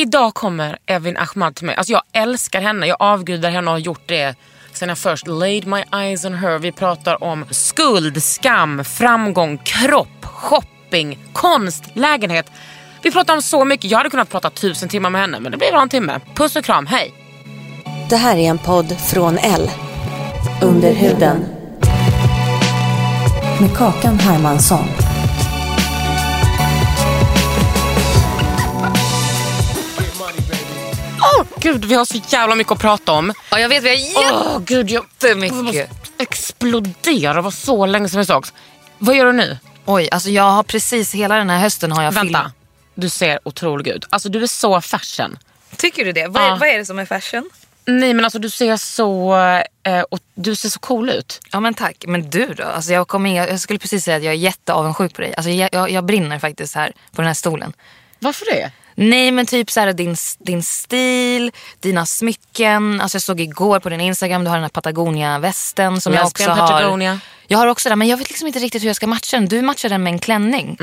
Idag kommer Evin Ahmad till mig. Alltså jag älskar henne, jag avgudar henne och har gjort det sen jag först laid my eyes on her. Vi pratar om skuld, skam, framgång, kropp, shopping, konst, lägenhet. Vi pratar om så mycket. Jag hade kunnat prata tusen timmar med henne men det blir bara en timme. Puss och kram, hej! Det här är en podd från L. Under huden. Med Kakan Hermansson. Åh gud, vi har så jävla mycket att prata om. Ja, jag vet, vi har Åh gud, jag jättemycket. exploderar. Det var så länge sedan vi sågs. Vad gör du nu? Oj, alltså jag har precis hela den här hösten har jag Vänta. filmat. Du ser otrolig ut. Alltså du är så fashion. Tycker du det? Vad, Ja. är, vad är det som är fashion? Nej men alltså du ser så, eh, och du ser så cool ut. Ja men tack. Men du då? Alltså jag, kommer, in- jag, jag skulle precis säga att jag är jätteavundsjuk på dig. Alltså jag, jag, jag brinner faktiskt här på den här stolen. Varför det? Nej men typ så här, din, din stil, dina smycken. Alltså jag såg igår på din Instagram, du har den här Patagonia-västen som jag också Lesbian har. Patagonia. Jag har också den men jag vet liksom inte riktigt hur jag ska matcha den. Du matchar den med en klänning.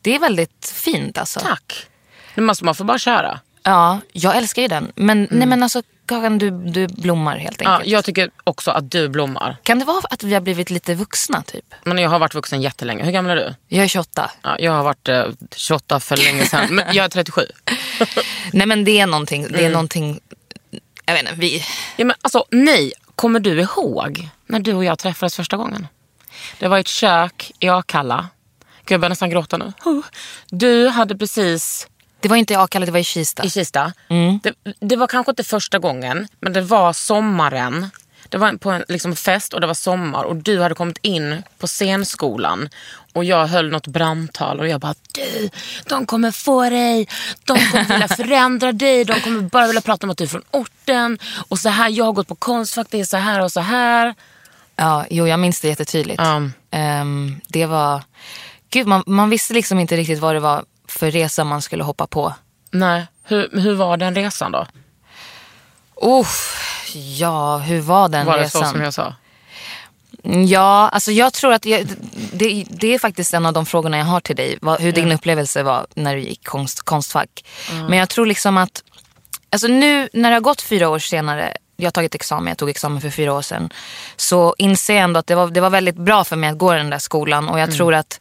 Det är väldigt fint alltså. Tack. Nu måste man få bara köra. Ja, jag älskar ju den. Men, nej, men alltså Kakan, du, du blommar helt Ja, enkelt. jag tycker också att du blommar. Kan det vara att vi har blivit lite vuxna typ? Men jag har varit vuxen jättelänge. Hur gammal är du? Jag är 28. Ja, jag har varit eh, 28 för länge sedan. Men jag är 37. Nej men det är någonting, det Mm. är någonting, jag vet inte, vi... Ja, men alltså, nej, kommer du ihåg när du och jag träffades första gången? Det var i ett kök i Akalla. Gud, jag börjar nästan gråta nu. Du hade precis Det var inte i Akalla, det var i Kista. i Kista. Det, det var kanske inte första gången, men det var sommaren. Det var på en liksom, fest och det var sommar och du hade kommit in på scenskolan och jag höll något brandtal och jag bara du, de kommer få dig, de kommer vilja förändra dig, de kommer bara vilja prata om att du är från orten och så här, jag har gått på Konstfack, det är så här och så här. Ja, jo jag minns det jättetydligt. Ja. Ehm, det var, gud man, man visste liksom inte riktigt vad det var för resa man skulle hoppa på. Nej, hur, hur var den resan då? Uff, ja, hur var den Var det resan? så som jag sa? Ja, alltså jag tror att jag, det, det är faktiskt en av de frågorna jag har till dig. Vad, hur din upplevelse var när du gick konst, konstfack. Men jag tror liksom att, alltså nu när det har gått fyra år senare, jag har tagit examen, jag tog examen för fyra år sedan. Så inser jag ändå att det var, det var väldigt bra för mig att gå den där skolan. Och jag tror att,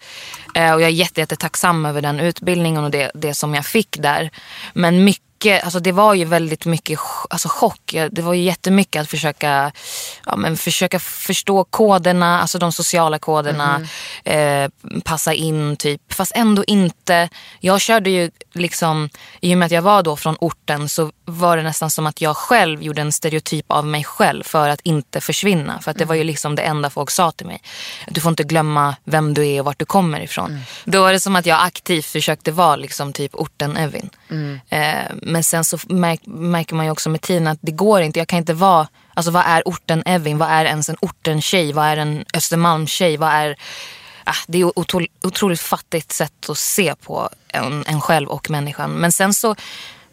eh, och jag är jätte, jättetacksam över den utbildningen och det, det som jag fick där. Men mycket alltså det var ju väldigt mycket alltså chock. Det var ju jättemycket att försöka, ja, men försöka förstå koderna, alltså de sociala koderna. Eh, passa in typ, fast ändå inte. Jag körde ju liksom, i och med att jag var då från orten så var det nästan som att jag själv gjorde en stereotyp av mig själv för att inte försvinna. För att det var ju liksom det enda folk sa till mig. Du får inte glömma vem du är och vart du kommer ifrån. Då var det som att jag aktivt försökte vara liksom typ orten Evin. Eh, men sen så märk, märker man ju också med tiden att det går inte. Jag kan inte vara, alltså vad är orten Evin? Vad är ens en orten tjej? Vad är en Östermalmstjej? Vad är ah, det är ett otroligt fattigt sätt att se på en, en själv och människan. Men sen så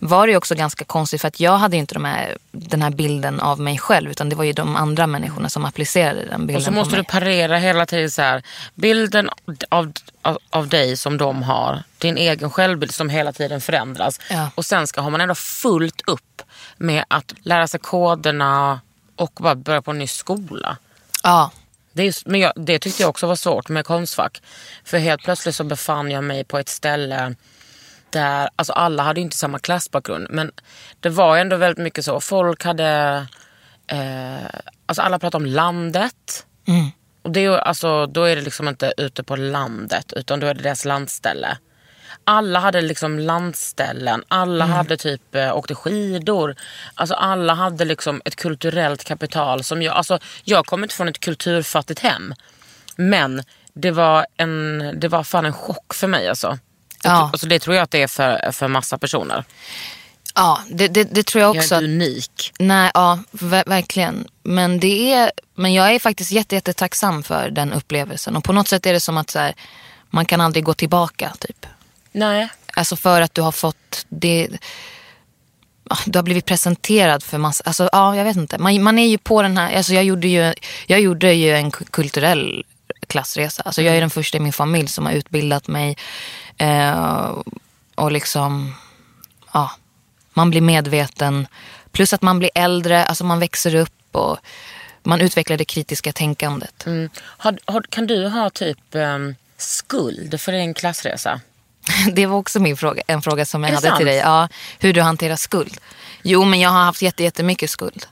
var det också ganska konstigt för att jag hade inte de här, den här bilden av mig själv utan det var ju de andra människorna som applicerade den bilden Och så måste du parera hela tiden så här. Bilden av, av, av dig som de har, din egen självbild som hela tiden förändras. Ja. Och sen ska har man ändå fullt upp med att lära sig koderna och bara börja på en ny skola. Ja, Det, är, men jag, det tyckte jag också var svårt med Konstfack. För helt plötsligt så befann jag mig på ett ställe där, alltså alla hade ju inte samma klassbakgrund men det var ändå väldigt mycket så. Folk hade, eh, alltså alla pratade om landet. Och det, ju- alltså, då är det liksom inte ute på landet utan då är det deras landställe. Alla hade liksom landställen, alla hade typ eh, åkte skidor. Alltså alla hade liksom ett kulturellt kapital. som Jag alltså, jag kommer inte från ett kulturfattigt hem. Men det var, en, det var fan en chock för mig alltså. Ja. Alltså, det tror jag att det är för, för massa personer. Ja, det, det, det tror jag Jag också. är att- inte unik. Nej, ja, ver- verkligen. Men, det är, men jag är faktiskt jätte, jättetacksam för den upplevelsen. Och på något sätt är det som att så här, man kan aldrig gå tillbaka. typ. Nej. Alltså för att du har fått det... Du har blivit presenterad för massa... Alltså, ja, jag vet inte. Man, man är ju på den här... Alltså jag, gjorde ju, jag gjorde ju en ku- kulturell klassresa. Alltså jag är den första i min familj som har utbildat mig. Eh, och liksom... Ja, man blir medveten. Plus att man blir äldre, alltså man växer upp och man utvecklar det kritiska tänkandet. Mm. Har, har, kan du ha typ ehm, skuld för din klassresa? Det var också min fråga, en fråga som jag hade sant? till dig. Ja, hur du hanterar skuld. Jo, men jag har haft jätte, jättemycket skuld.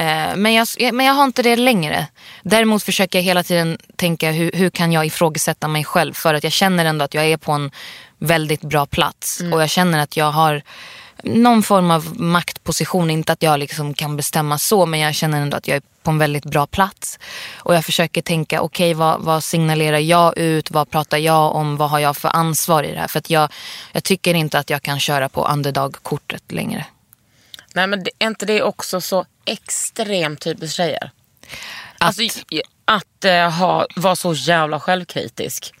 Eh, Men jag, men jag har inte det längre. Däremot försöker jag hela tiden tänka hur, hur kan jag ifrågasätta mig själv. För att jag känner ändå att jag är på en väldigt bra plats. Mm. Och jag känner att jag har någon form av maktposition. Inte att jag liksom kan bestämma så, men jag känner ändå att jag är på en väldigt bra plats. Och jag försöker tänka, okej vad, vad signalerar jag ut? Vad pratar jag om? Vad har jag för ansvar i det här? För att jag, jag tycker inte att jag kan köra på underdog-kortet längre. Nej men det, är inte det också så extremt typiskt tjejer? Alltså, i- att eh, ha, vara så jävla självkritisk.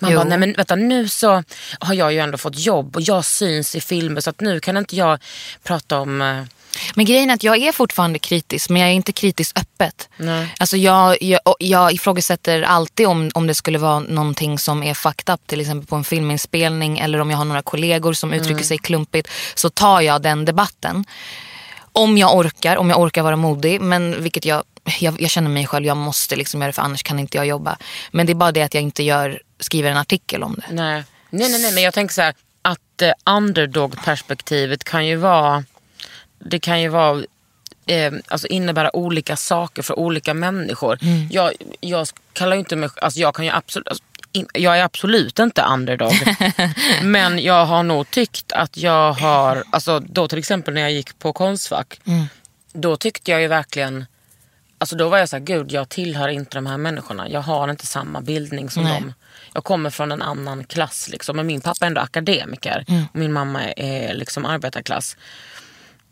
Man Jo. bara, nej men vänta nu så har jag ju ändå fått jobb och jag syns i filmer så att nu kan inte jag prata om... Men grejen är att jag är fortfarande kritisk, men jag är inte kritisk öppet. Nej. Alltså jag, jag, jag ifrågasätter alltid om, om det skulle vara någonting som är fucked up, till exempel på en filminspelning eller om jag har några kollegor som uttrycker sig klumpigt, så tar jag den debatten. Om jag orkar, om jag orkar vara modig, men vilket jag, jag, jag känner mig själv, jag måste liksom göra det för annars kan inte jag jobba. Men det är bara det att jag inte gör, skriver en artikel om det. nej. nej, nej, nej, men jag tänker så här att eh, underdog-perspektivet kan ju vara... Det kan ju vara eh, alltså innebära olika saker för olika människor. Jag, jag kallar inte mig, alltså jag kan ju absolut, alltså, in, jag är absolut inte underdog. men jag har nog tyckt att jag har, alltså då till exempel när jag gick på Konstfack, då tyckte jag ju verkligen, alltså då var jag så här, gud jag tillhör inte de här människorna. Jag har inte samma bildning som Nej. dem. Jag kommer från en annan klass liksom. Men min pappa är ändå akademiker och min mamma är liksom arbetarklass.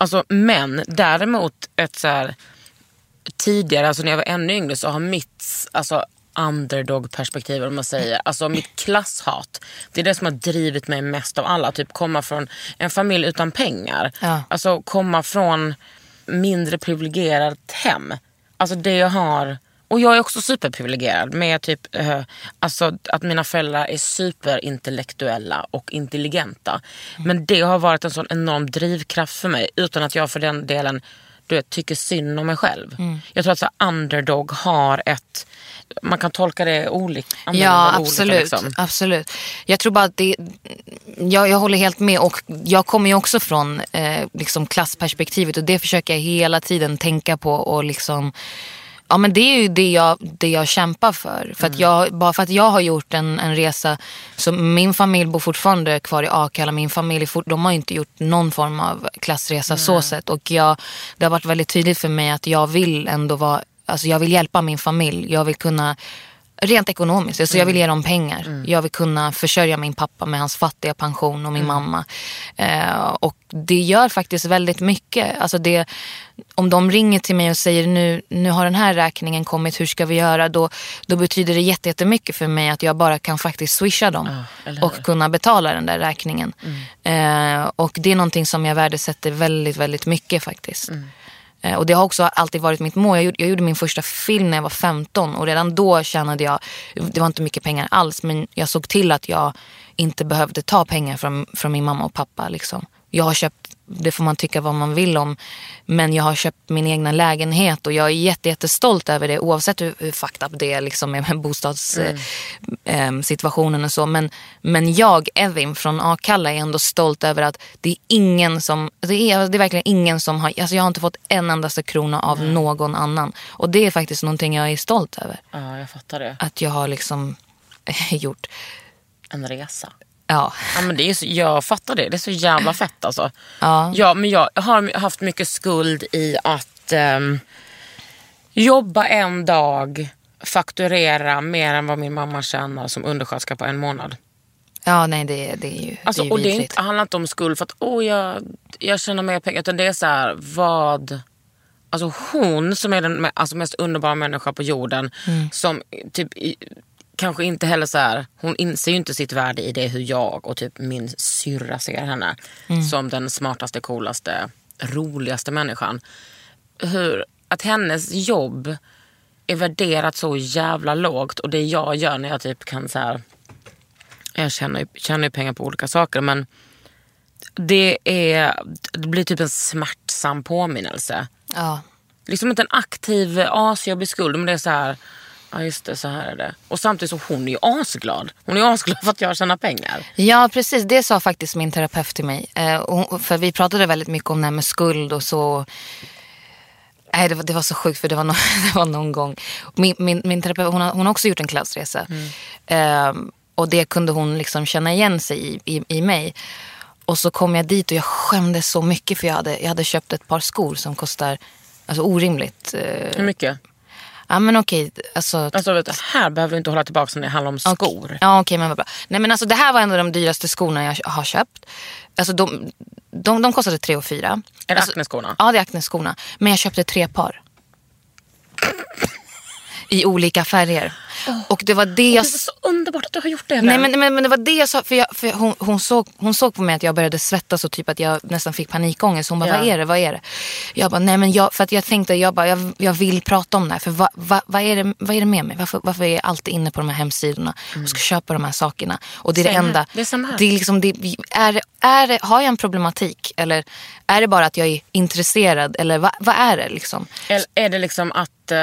Alltså, men däremot ett så här, tidigare, alltså när jag var ännu yngre så har mitt alltså, underdog-perspektiv, om man säger, alltså mitt klasshat. Det är det som har drivit mig mest av alla. Typ komma från en familj utan pengar. Ja. Alltså komma från mindre privilegierat hem. Alltså det jag har och jag är också superprivilegierad med typ, eh, alltså att mina föräldrar är superintellektuella och intelligenta. Men det har varit en sån enorm drivkraft för mig utan att jag för den delen du vet, tycker synd om mig själv. Jag tror att så underdog har ett, man kan tolka det olika. Ja, olika, absolut. liksom. absolut. Jag tror bara att det... Jag, jag håller helt med och jag kommer ju också från eh, liksom klassperspektivet och det försöker jag hela tiden tänka på och liksom... Ja men det är ju det jag, det jag kämpar för. för att jag, bara för att jag har gjort en, en resa, så min familj bor fortfarande kvar i Akalla. Min familj fort, de har inte gjort någon form av klassresa så sett. Och jag, det har varit väldigt tydligt för mig att jag vill ändå vara, alltså jag vill hjälpa min familj. Jag vill kunna Rent ekonomiskt. Alltså Jag vill ge dem pengar. Jag vill kunna försörja min pappa med hans fattiga pension och min mamma. Eh, och det gör faktiskt väldigt mycket. Alltså det, om de ringer till mig och säger nu, nu har den här räkningen kommit, hur ska vi göra? Då, då betyder det jätte- jättemycket för mig att jag bara kan faktiskt swisha dem. hur? och kunna betala den där räkningen. Eh, och det är någonting som jag värdesätter väldigt, väldigt mycket faktiskt. Eh, Eh, och det har också alltid varit mitt mål. Jag gjorde, jag gjorde min första film när jag var 15 och redan då tjänade jag, det var inte mycket pengar alls, men jag såg till att jag inte behövde ta pengar från, från min mamma och pappa. Liksom jag har köpt, det får man tycka vad man vill om, men jag har köpt min egna lägenhet och jag är jätte, jättestolt över det oavsett hur, hur fucked up det är liksom med bostadssituationen Mm. och så. Men, men jag, Evin från Akalla är ändå stolt över att det är ingen som, det är, det är verkligen ingen som har, alltså jag har inte fått en endaste krona av någon annan. Och det är faktiskt någonting jag är stolt över. Ja, jag fattar det. Att jag har liksom gjort, En resa. Ja. Ja, men det är så, jag fattar det. Det är så jävla fett alltså. Ja. Ja, men jag har haft mycket skuld i att ehm, jobba en dag, fakturera mer än vad min mamma tjänar som undersköterska på en månad. Ja, nej det, det är ju, Alltså, det är ju och det är vidrigt. inte, handlar inte om skuld för att åh, jag, jag tjänar mer pengar. Utan det är så här, vad... Alltså hon som är den alltså, mest underbara människan på jorden. Mm. Som typ kanske inte heller så här, hon inser ju inte sitt värde i det hur jag och typ min syrra ser henne. Mm. Som den smartaste, coolaste, roligaste människan. Hur, att hennes jobb är värderat så jävla lågt och det jag gör när jag typ kan så här jag tjänar, ju- tjänar ju pengar på olika saker men det, är, det blir typ en smärtsam påminnelse. Ja. Liksom inte en aktiv asjobbig skuld men det är så här, ja just det så här är det. Och samtidigt så hon är ju asglad. Hon är asglad för att jag tjänar pengar. Ja, precis. Det sa faktiskt min terapeut till mig. Eh, för vi pratade väldigt mycket om det här med skuld och så. Nej, det var, det var så sjukt för det var, no, det var någon gång. Min, min, min terapeut hon har, hon har också gjort en klassresa. Eh, och det kunde hon liksom känna igen sig i, i, i mig. Och så kom jag dit och jag skämdes så mycket för jag hade, jag hade köpt ett par skor som kostar alltså, orimligt. Eh, Hur mycket? Ja men okej, alltså Alltså vet du, här behöver du inte hålla tillbaka när det handlar om skor. Ja okej men vad bra. Nej men alltså det här var en av de dyraste skorna jag har köpt. Alltså de, de, de kostade 3 och 4. Är det alltså, Acne-skorna? Ja det är Acne-skorna. Men jag köpte tre par. I olika färger. Och det var det jag... Det var så underbart att du har gjort det. Nej men, men, men det var det jag sa, för, jag, för hon, hon, såg, hon såg på mig att jag började svettas och typ att jag nästan fick panikångest. Hon bara, Ja. vad är det, vad är det? Jag bara, nej men jag, för att jag tänkte, jag bara, jag, jag vill prata om det här. För vad va, vad är, det, vad är det med mig? Varför, varför är jag alltid inne på de här hemsidorna och ska köpa de här sakerna? Och det är det enda. Det är samma det är liksom, det, är, är har jag en problematik? Eller är det bara att jag är intresserad? Eller vad, vad är det liksom? Eller är det liksom att eh,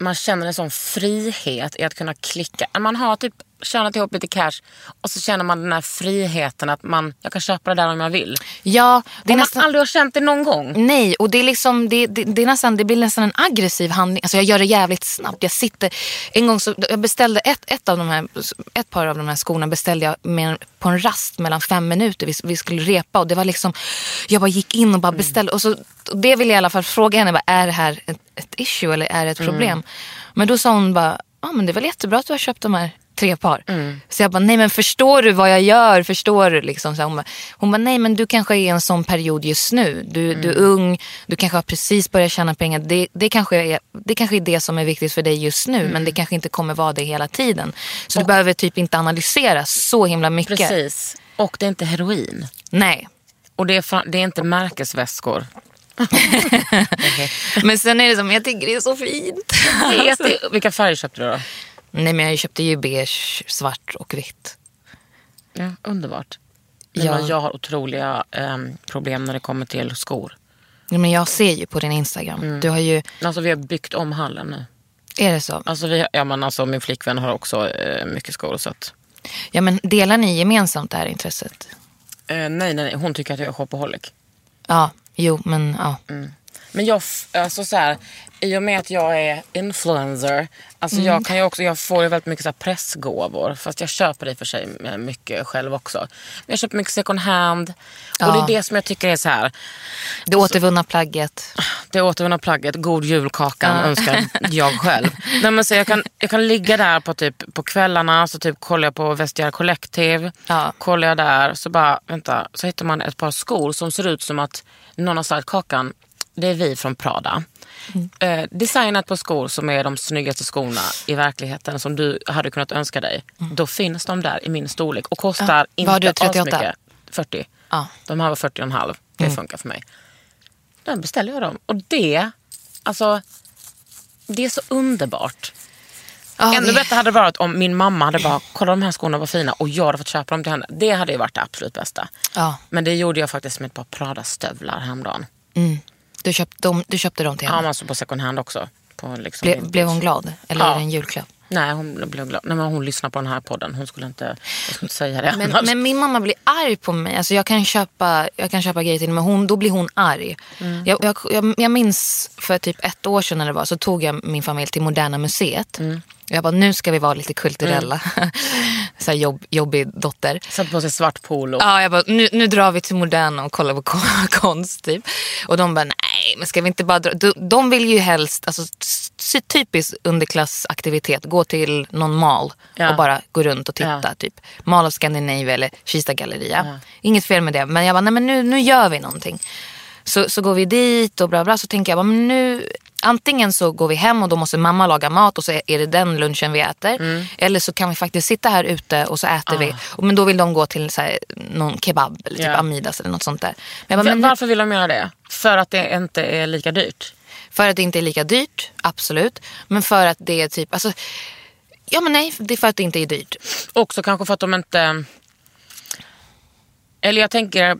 man känner en sån frihet i att kunna klicka. Man har typ tjänat ihop lite cash och så känner man den här friheten att man, jag kan köpa det där om jag vill. Ja, det är Om nästan... man aldrig har känt det någon gång. Nej, och det, är liksom, det, det, det, är nästan, det blir nästan en aggressiv handling. Alltså jag gör det jävligt snabbt. Jag sitter, en gång så, jag beställde ett, ett, av de här, ett par av de här skorna beställde jag med, på en rast mellan fem minuter. Vi, vi skulle repa och det var liksom, jag bara gick in och bara beställde. Och så, och det vill jag i alla fall fråga henne, bara, är det här ett, ett issue eller är det ett problem? Men då sa hon bara, ja men det är väl jättebra att du har köpt de här tre par. Så jag bara, nej men förstår du vad jag gör? Förstår du? Liksom. Så hon, bara, hon bara, nej men du kanske är i en sån period just nu. Du, du är ung, du kanske har precis börjat tjäna pengar. Det, det, kanske är, det kanske är det som är viktigt för dig just nu. Men det kanske inte kommer vara det hela tiden. Så du behöver typ inte analysera så himla mycket. Precis. Och det är inte heroin. Nej. Och det är, det är inte märkesväskor. Men sen är det som, jag tycker det är så fint. Vet du, vilka färger köpte du då? Nej men jag köpte ju beige, svart och vitt. Ja, underbart. Nej, Ja. men Jag har otroliga ehm, problem när det kommer till skor. Nej, Men jag ser ju på din Instagram. Du har ju, Alltså vi har byggt om hallen nu. är det så? Alltså, vi, ja, men alltså, min flickvän har också eh, mycket skor. Så att, Ja men delar ni gemensamt det här intresset? eh, nej, nej, nej, hon tycker att jag är shopaholic. Ja, jo men ja. Men jag, alltså så här, i och med att jag är influencer, alltså jag kan ju också, jag får ju väldigt mycket så pressgåvor. Fast jag köper i och för sig mycket själv också. Men jag köper mycket second hand. Och Ja. det är det som jag tycker är så här. Det återvunna plagget. Det återvunna plagget, god julkakan önskar jag själv. Nej, men så jag, kan, jag kan ligga där på, typ, på kvällarna, så typ kollar jag på Vestiaire Collective. Ja. Kollar jag där, så bara, vänta, så hittar man ett par skor som ser ut som att någon har sagt Kakan, det är vi från Prada. Eh, designat på skor som är de snyggaste skorna i verkligheten som du hade kunnat önska dig. Då finns de där i min storlek och kostar Ja. inte Vad har du, 38? asmycket. 40. Ja. De här var 40,5. Det funkar för mig. Då beställer jag dem. Och det, alltså, det är så underbart. Ja, Ännu det- bättre hade det varit om min mamma hade bara, kolla de här skorna var fina och jag hade fått köpa dem till henne. Det hade ju varit det absolut bästa. Ja. Men det gjorde jag faktiskt med ett par Prada-stövlar häromdagen. Du, köpt, dem, du köpte dem till Ja, henne? men alltså på second hand också. På liksom Ble, blev hon glad? Eller Ja. är det en julklapp? Nej, hon blev glad. Nej, men hon lyssnar på den här podden. Hon skulle inte, jag skulle inte säga det Men, annars. men min mamma blir arg på mig. Alltså jag, kan köpa, jag kan köpa grejer till henne men hon, då blir hon arg. Mm. Jag, jag, jag, jag minns för typ ett år sedan när det var så tog jag min familj till Moderna Museet. Mm. Jag bara nu ska vi vara lite kulturella. så här jobb, jobbig dotter. Satt på sig svart polo. Ja, jag bara, nu, nu drar vi till Moderna och kollar på kon- konst typ. Och de bara, nej men ska vi inte bara dra? De, de vill ju helst, alltså typisk underklassaktivitet, gå till någon mall Ja. och bara gå runt och titta. Ja. Typ Mall of Scandinavia eller Kista galleria. Inget fel med det, men jag bara, nej men nu, nu gör vi någonting. Så, så går vi dit och bla bla, så tänker jag bara, men nu Antingen så går vi hem och då måste mamma laga mat och så är det den lunchen vi äter. Mm. Eller så kan vi faktiskt sitta här ute och så äter vi. Och, men då vill de gå till så här, någon kebab eller typ Ah. Ja. Amidas eller något sånt där. Bara, men, Varför vill de göra det? För att det inte är lika dyrt? för att det inte är lika dyrt, absolut. Men för att det är typ, alltså, ja men nej, det är för att det inte är dyrt. Också kanske för att de inte... Eller jag tänker...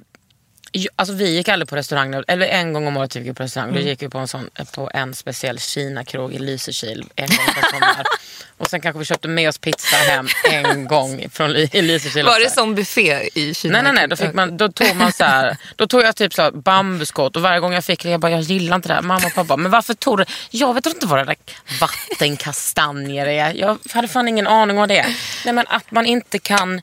Alltså vi gick aldrig på restaurang, eller en gång om året gick vi på restaurang. Då gick vi på en, sån, på en speciell Kina-krog i Lysekil en gång per sommar. Och sen kanske vi köpte med oss pizza hem en gång från i Lysekil. Var det som buffé i Kina? Nej nej nej, då, fick man, då tog man så här, då tog jag typ så här bambuskott och varje gång jag fick det jag bara jag gillar inte det här. Mamma och pappa, men varför tog du? Jag vet inte vad det där vattenkastanjer är. Jag hade fan ingen aning om det. Nej men att man inte kan,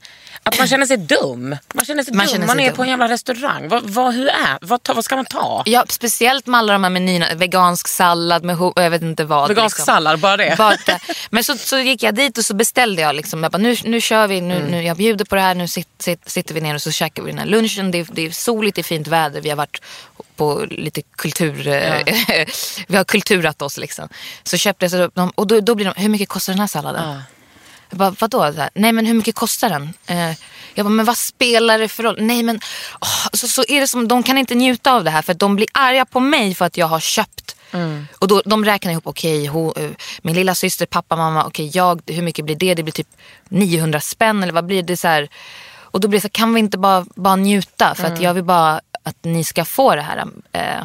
att man känner sig dum. Man känner sig Man dum, känner man sig är dum. på en jävla restaurang. Vad, vad, hur är, vad, ta, vad ska man ta? Ja, speciellt med alla de här menyerna. Vegansk sallad med ho- jag vet inte vad. Vegansk liksom. sallad, bara det. Bara det. Men så, så gick jag dit och så beställde jag. Liksom. Jag bara, nu, nu kör vi, nu, nu, jag bjuder på det här. Nu sit, sit, sitter vi ner och så käkar vi den här lunchen. Det, är- det är soligt, det är fint väder. Vi har varit på lite kultur... eh, vi har kulturat oss liksom. Så köpte jag, så de, och då, då blir de, hur mycket kostar den här salladen? Ja. Jag bara, vadå? Så här, Nej men hur mycket kostar den? Eh, jag bara, men vad spelar det för roll? Nej men, åh, så, så är det som, de kan inte njuta av det här för de blir arga på mig för att jag har köpt. Och då, de räknar ihop, okej, okay, min lilla syster, pappa, mamma, okej, jag, hur mycket blir det? Det blir typ 900 spänn eller vad blir det? Så här, och då blir det så här, kan vi inte bara, bara njuta? För att jag vill bara att ni ska få det här. Eh.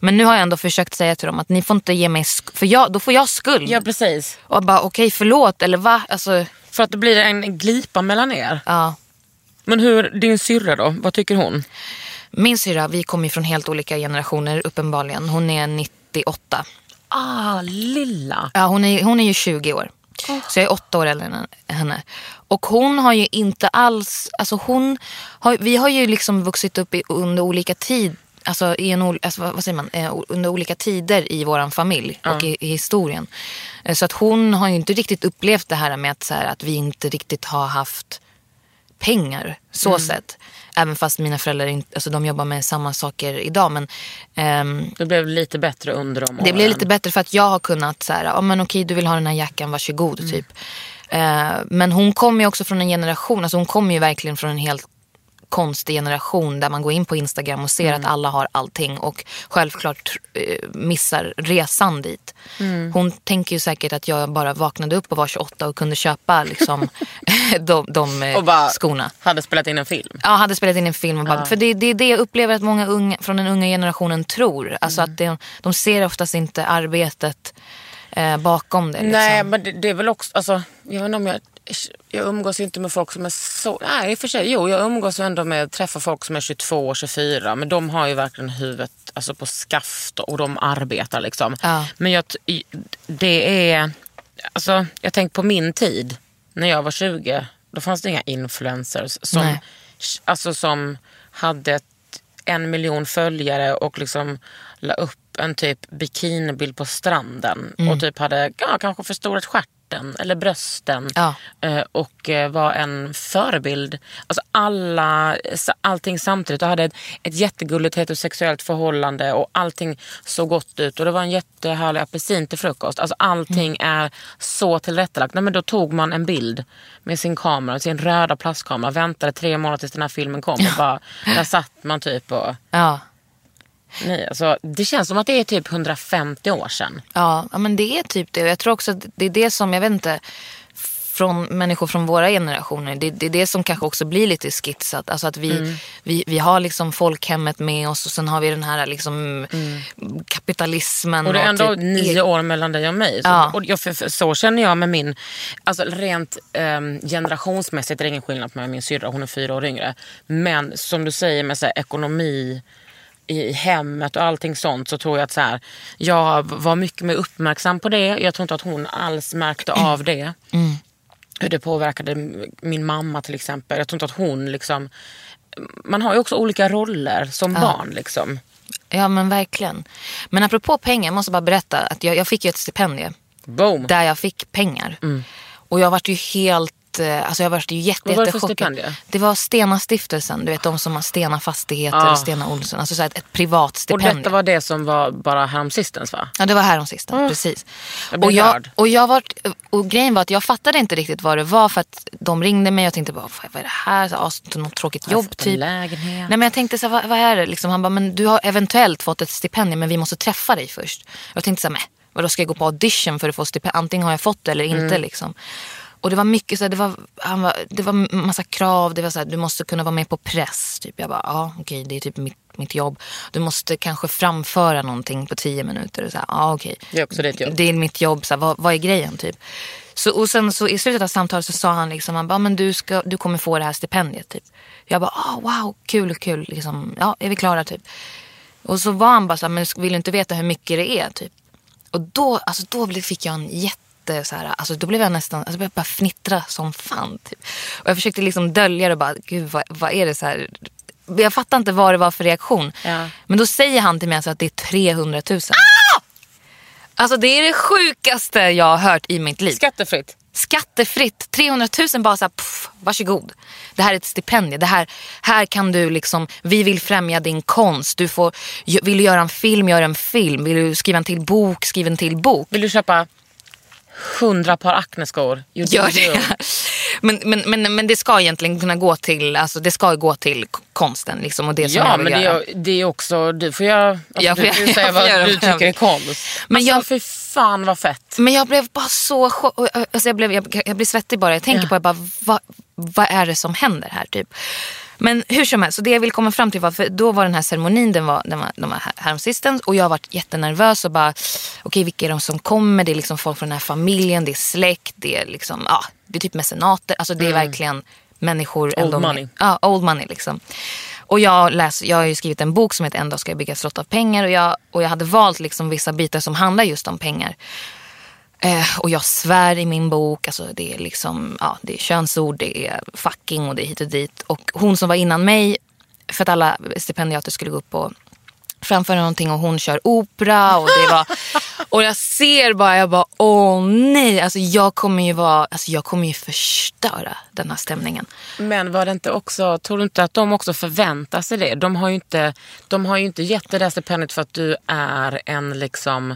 Men nu har jag ändå försökt säga till dem att ni får inte ge mig, sk- för jag, då får jag skuld. Ja precis. Och bara, okej förlåt, eller va? Alltså, För att det blir en glipa mellan er. ja. Men hur, din syrra då? Vad tycker hon? Min syrra, vi kommer ju från helt olika generationer uppenbarligen. Hon är 98. Ah, lilla. Ja, hon, är, hon är ju 20 år. Så jag är åtta år äldre än henne. Och hon har ju inte alls, alltså hon har, vi har ju liksom vuxit upp i, under olika tid, alltså, i en, alltså vad säger man, Eh, under olika tider i våran familj och i, i historien. Eh, Så att hon har ju inte riktigt upplevt det här med att, så här, att vi inte riktigt har haft pengar så sett. Även fast mina föräldrar inte, alltså, de jobbar med samma saker idag. Men ehm, Det blev lite bättre under de åren. det blir lite bättre för att jag har kunnat så här, ja men okej du vill ha den här jackan, varsågod typ. Eh, men hon kommer ju också från en generation, alltså hon kommer ju verkligen från en helt konstig generation där man går in på Instagram och ser att alla har allting och självklart eh, missar resan dit. Hon tänker ju säkert att jag bara vaknade upp och var 28 och kunde köpa liksom, de, de eh, Och bara skorna. hade spelat in en film. Ja, hade spelat in en film. Bara, För det, det är det jag upplever att många unga, från den unga generationen tror. Alltså Mm. att det, de ser oftast inte arbetet eh, bakom det. Liksom. Nej, men det, det är väl också... Alltså, jag vet inte om jag... Jag umgås inte med folk som är så... Nej, i och för sig. Jo, jag umgås ändå med... Träffar folk som är 22 och 24. Men de har ju verkligen huvudet alltså, på skaft och de arbetar liksom. Ja. Men jag, det är... Alltså, jag tänker på min tid. När jag var 20. Då fanns det inga influencers som, Nej. alltså, som hade ett, en miljon följare och liksom la upp en typ bikinibild på stranden Mm. och typ hade ja, kanske förstorat stjärten eller brösten Ja. eh, och eh, var en förebild. Alltså alla, allting samtidigt och hade ett, ett jättegulligt heterosexuellt förhållande och allting såg gott ut och det var en jättehärlig apelsin till frukost. Alltså allting Mm. är så tillrättalagt. Nej, men då tog man en bild med sin kamera, sin röda plastkamera, väntade tre månader tills den här filmen kom och bara, där satt man typ och Ja. Nej, alltså, det känns som att det är typ 150 år sedan. Ja, ja, men det är typ det. Jag tror också att det är det som, jag vet inte, från människor från våra generationer. Det, det är det som kanske också blir lite skitsat. Alltså att vi, Mm. vi, vi har liksom folkhemmet med oss och sen har vi den här liksom kapitalismen. Mm. Och det är ändå typ nio e- år mellan dig och mig. Så, Ja. och jag, för, för, så känner jag med min... Alltså rent um, generationsmässigt är det ingen skillnad på mig och min syrra. Hon är fyra år yngre. Men som du säger med så här, ekonomi i hemmet och allting sånt så tror jag att så här, jag var mycket mer uppmärksam på det. Jag tror inte att hon alls märkte av det. Hur det påverkade min mamma till exempel. Jag tror inte att hon liksom... Man har ju också olika roller som barn. Liksom. Ja men verkligen. Men apropå pengar, jag måste bara berätta att jag, jag fick ju ett stipendium. Boom! Där jag fick pengar. Och jag vart ju helt, alltså jag vart ju jätte, Mm. Vad var det för stipendium? Det var Stena stiftelsen, du vet de som har Stena Fastigheter Ja. och Stena Olsson. Alltså så ett, ett privat Och stipendium. detta var det som var bara häromsistens va? Ja det var här om sista, precis. Jag och, jag, och, jag var, och grejen var att jag fattade inte riktigt vad det var för att de ringde mig och tänkte bara, vad är det här? Så, ah, något tråkigt jobb en typ. lägenhet? Nej men jag tänkte så här, vad, vad är det liksom? Han bara, men du har eventuellt fått ett stipendium men vi måste träffa dig först. Jag tänkte så här, men vadå ska jag gå på audition för att få stipendium? Antingen har jag fått det eller inte Mm. liksom. Och det var mycket så här, det var, han var, det var massa krav. Det var så här, du måste kunna vara med på press. Typ. Jag bara, ja okej det är typ mitt, mitt jobb. Du måste kanske framföra någonting på tio minuter. Och så här, ja okej. Det är också ditt jobb. Det är mitt jobb, så här, vad, vad är grejen typ? Så, och sen så i slutet av samtalet så sa han liksom, han bara, men du, ska, du kommer få det här stipendiet typ. Jag bara, oh, wow, kul, kul, liksom, ja är vi klara typ. Och så var han bara så här, men vill du inte veta hur mycket det är typ? Och då, alltså, då fick jag en jätte så här, alltså då blev jag nästan, alltså, jag började bara fnittra som fan. Typ. Och jag försökte liksom dölja det och bara, gud vad, vad är det så här? Jag fattar inte vad det var för reaktion. Ja. Men då säger han till mig alltså att det är 300 000. Alltså det är det sjukaste jag har hört i mitt liv. Skattefritt. Skattefritt. 300 000 bara så här, pff, varsågod. Det här är ett stipendium. Det här, här kan du liksom, vi vill främja din konst. Du får, vill du göra en film, gör en film. Vill du skriva en till bok, skriv en till bok. Vill du köpa hundra par Acne-skor? Gör det. Men, men, men, men det ska egentligen kunna gå till, alltså det ska gå till konsten liksom och det som Ja, jag vill men det göra. är, det är också, du får göra, alltså, Jag får du får säga jag får vad göra du tycker är konst. Men alltså, jag- fy fan vad fett. Men jag blev bara så alltså jag, blev, jag, jag blir svettig bara. Jag tänker Ja. på det, bara, vad, vad är det som händer här? Typ. Men hur som helst, så det jag vill komma fram till var, för då var den här ceremonin, den var, den var, den var här- häromsistens och jag var jättenervös och bara, okej vilka är de som kommer? Det är liksom folk från den här familjen, det är släkt, det är liksom, ja, det är typ mecenater. Alltså det är verkligen människor. Mm. Old money. Ja, old money liksom. Och jag, läs, jag har ju skrivit en bok som heter En dag ska jag bygga ett slott av pengar och jag, och jag hade valt liksom vissa bitar som handlar just om pengar. Eh, och jag svär i min bok. Alltså det är liksom, ja, det är könsord, det är fucking och det är hit och dit. Och hon som var innan mig, för att alla stipendiater skulle gå upp och framföra någonting och hon kör opera. Och, det var, och jag ser bara, jag bara, åh nej. Alltså jag kommer ju vara, alltså jag kommer ju förstöra den här stämningen. Men var det inte också, tror du inte att de också förväntar sig det? De har ju inte, de har inte gett det där stipendiet för att du är en liksom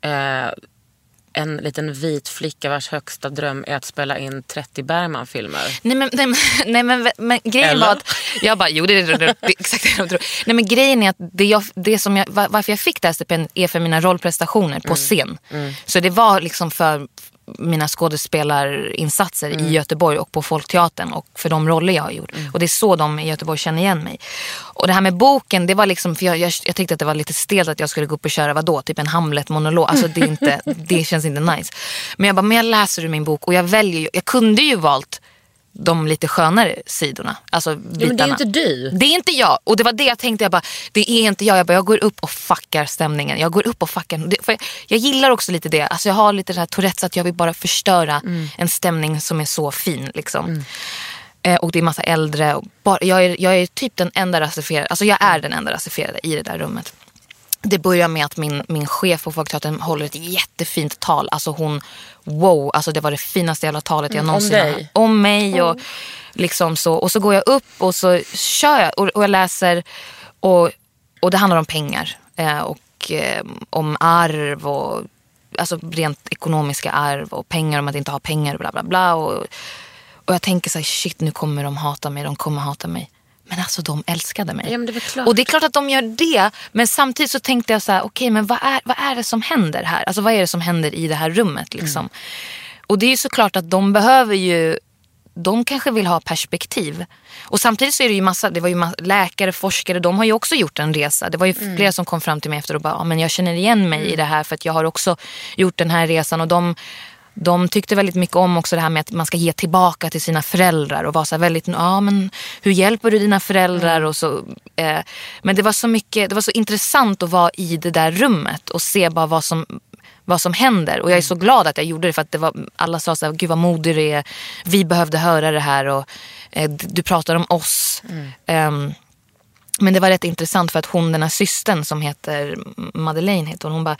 eh, en liten vit flicka vars högsta dröm är att spela in 30 Bergman-filmer. Nej men, nej, men, nej, men, men grejen Eller? var att jag bara, jo det är, det, det, det exakt det jag tror. Nej men grejen är att det jag, det som jag, var- varför jag fick det här stipendiet är för mina rollprestationer på scen. Så det var liksom för mina skådespelarinsatser i Göteborg och på Folkteatern och för de roller jag har gjort. Och det är så de i Göteborg känner igen mig. Och det här med boken, det var liksom, för jag, jag, jag tyckte att det var lite stelt att jag skulle gå upp och köra, vadå, typ en Hamlet-monolog. Alltså det, är inte, det känns inte nice. Men jag bara, men jag läser ur min bok och jag väljer ju, jag kunde ju valt de lite skönare sidorna. Alltså bitarna. Ja, men det är inte du. Det är inte jag. Och det var det jag tänkte. Jag bara, det är inte jag. Jag, bara, jag går upp och fuckar stämningen. Jag går upp och fuckar. Det, jag, jag gillar också lite det. Alltså jag har lite det här Tourettes att jag vill bara förstöra Mm. en stämning som är så fin. Liksom. Eh, och det är massa äldre. Bara, jag, är, jag är typ den enda rasifierade. Alltså jag är den enda rasifierade i det där rummet. Det börjar med att min, min chef på Folkteatern håller ett jättefint tal. Alltså hon, wow, alltså det var det finaste jävla talet jag Mm, om någonsin har dig? hört. Om mig och liksom så. Och så går jag upp och så kör jag och, och jag läser och, och det handlar om pengar. Eh, och eh, om arv och alltså rent ekonomiska arv och pengar om att inte ha pengar och bla bla bla. Och, och jag tänker så här, shit nu kommer de hata mig, de kommer hata mig. Men alltså de älskade mig. Ja, det. Och det är klart att de gör det. Men samtidigt så tänkte jag så här, okej men vad är, vad är det som händer här? Alltså vad är det som händer i det här rummet liksom? Mm. Och det är ju såklart att de behöver ju de kanske vill ha perspektiv. Och samtidigt så är det ju massa, det var ju massa, läkare, forskare, de har ju också gjort en resa. Det var ju Mm. flera som kom fram till mig efter och bara, ja, men jag känner igen mig i det här för att jag har också gjort den här resan. Och de, de tyckte väldigt mycket om också det här med att man ska ge tillbaka till sina föräldrar och vara så väldigt, ja men hur hjälper du dina föräldrar? Och så, eh, men det var så mycket, det var så intressant att vara i det där rummet och se bara vad som vad som händer. Och jag är så glad att jag gjorde det för att det var, alla sa så här, gud vad modig du är. Vi behövde höra det här och eh, du pratar om oss. Ehm, men det var rätt intressant för att hon, den här systern som heter Madeleine, heter hon, hon bara,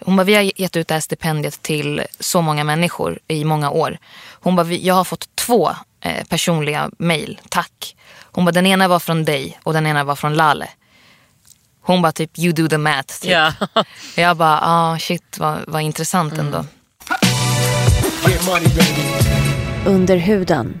hon bara, vi har gett ut det här stipendiet till så många människor i många år. Hon bara, jag har fått två eh, personliga mejl, tack. Hon bara, den ena var från dig och den ena var från Lale. Hon bara typ, you do the math. Typ. Ja. Jag bara, ah shit vad, vad intressant ändå. Under huden.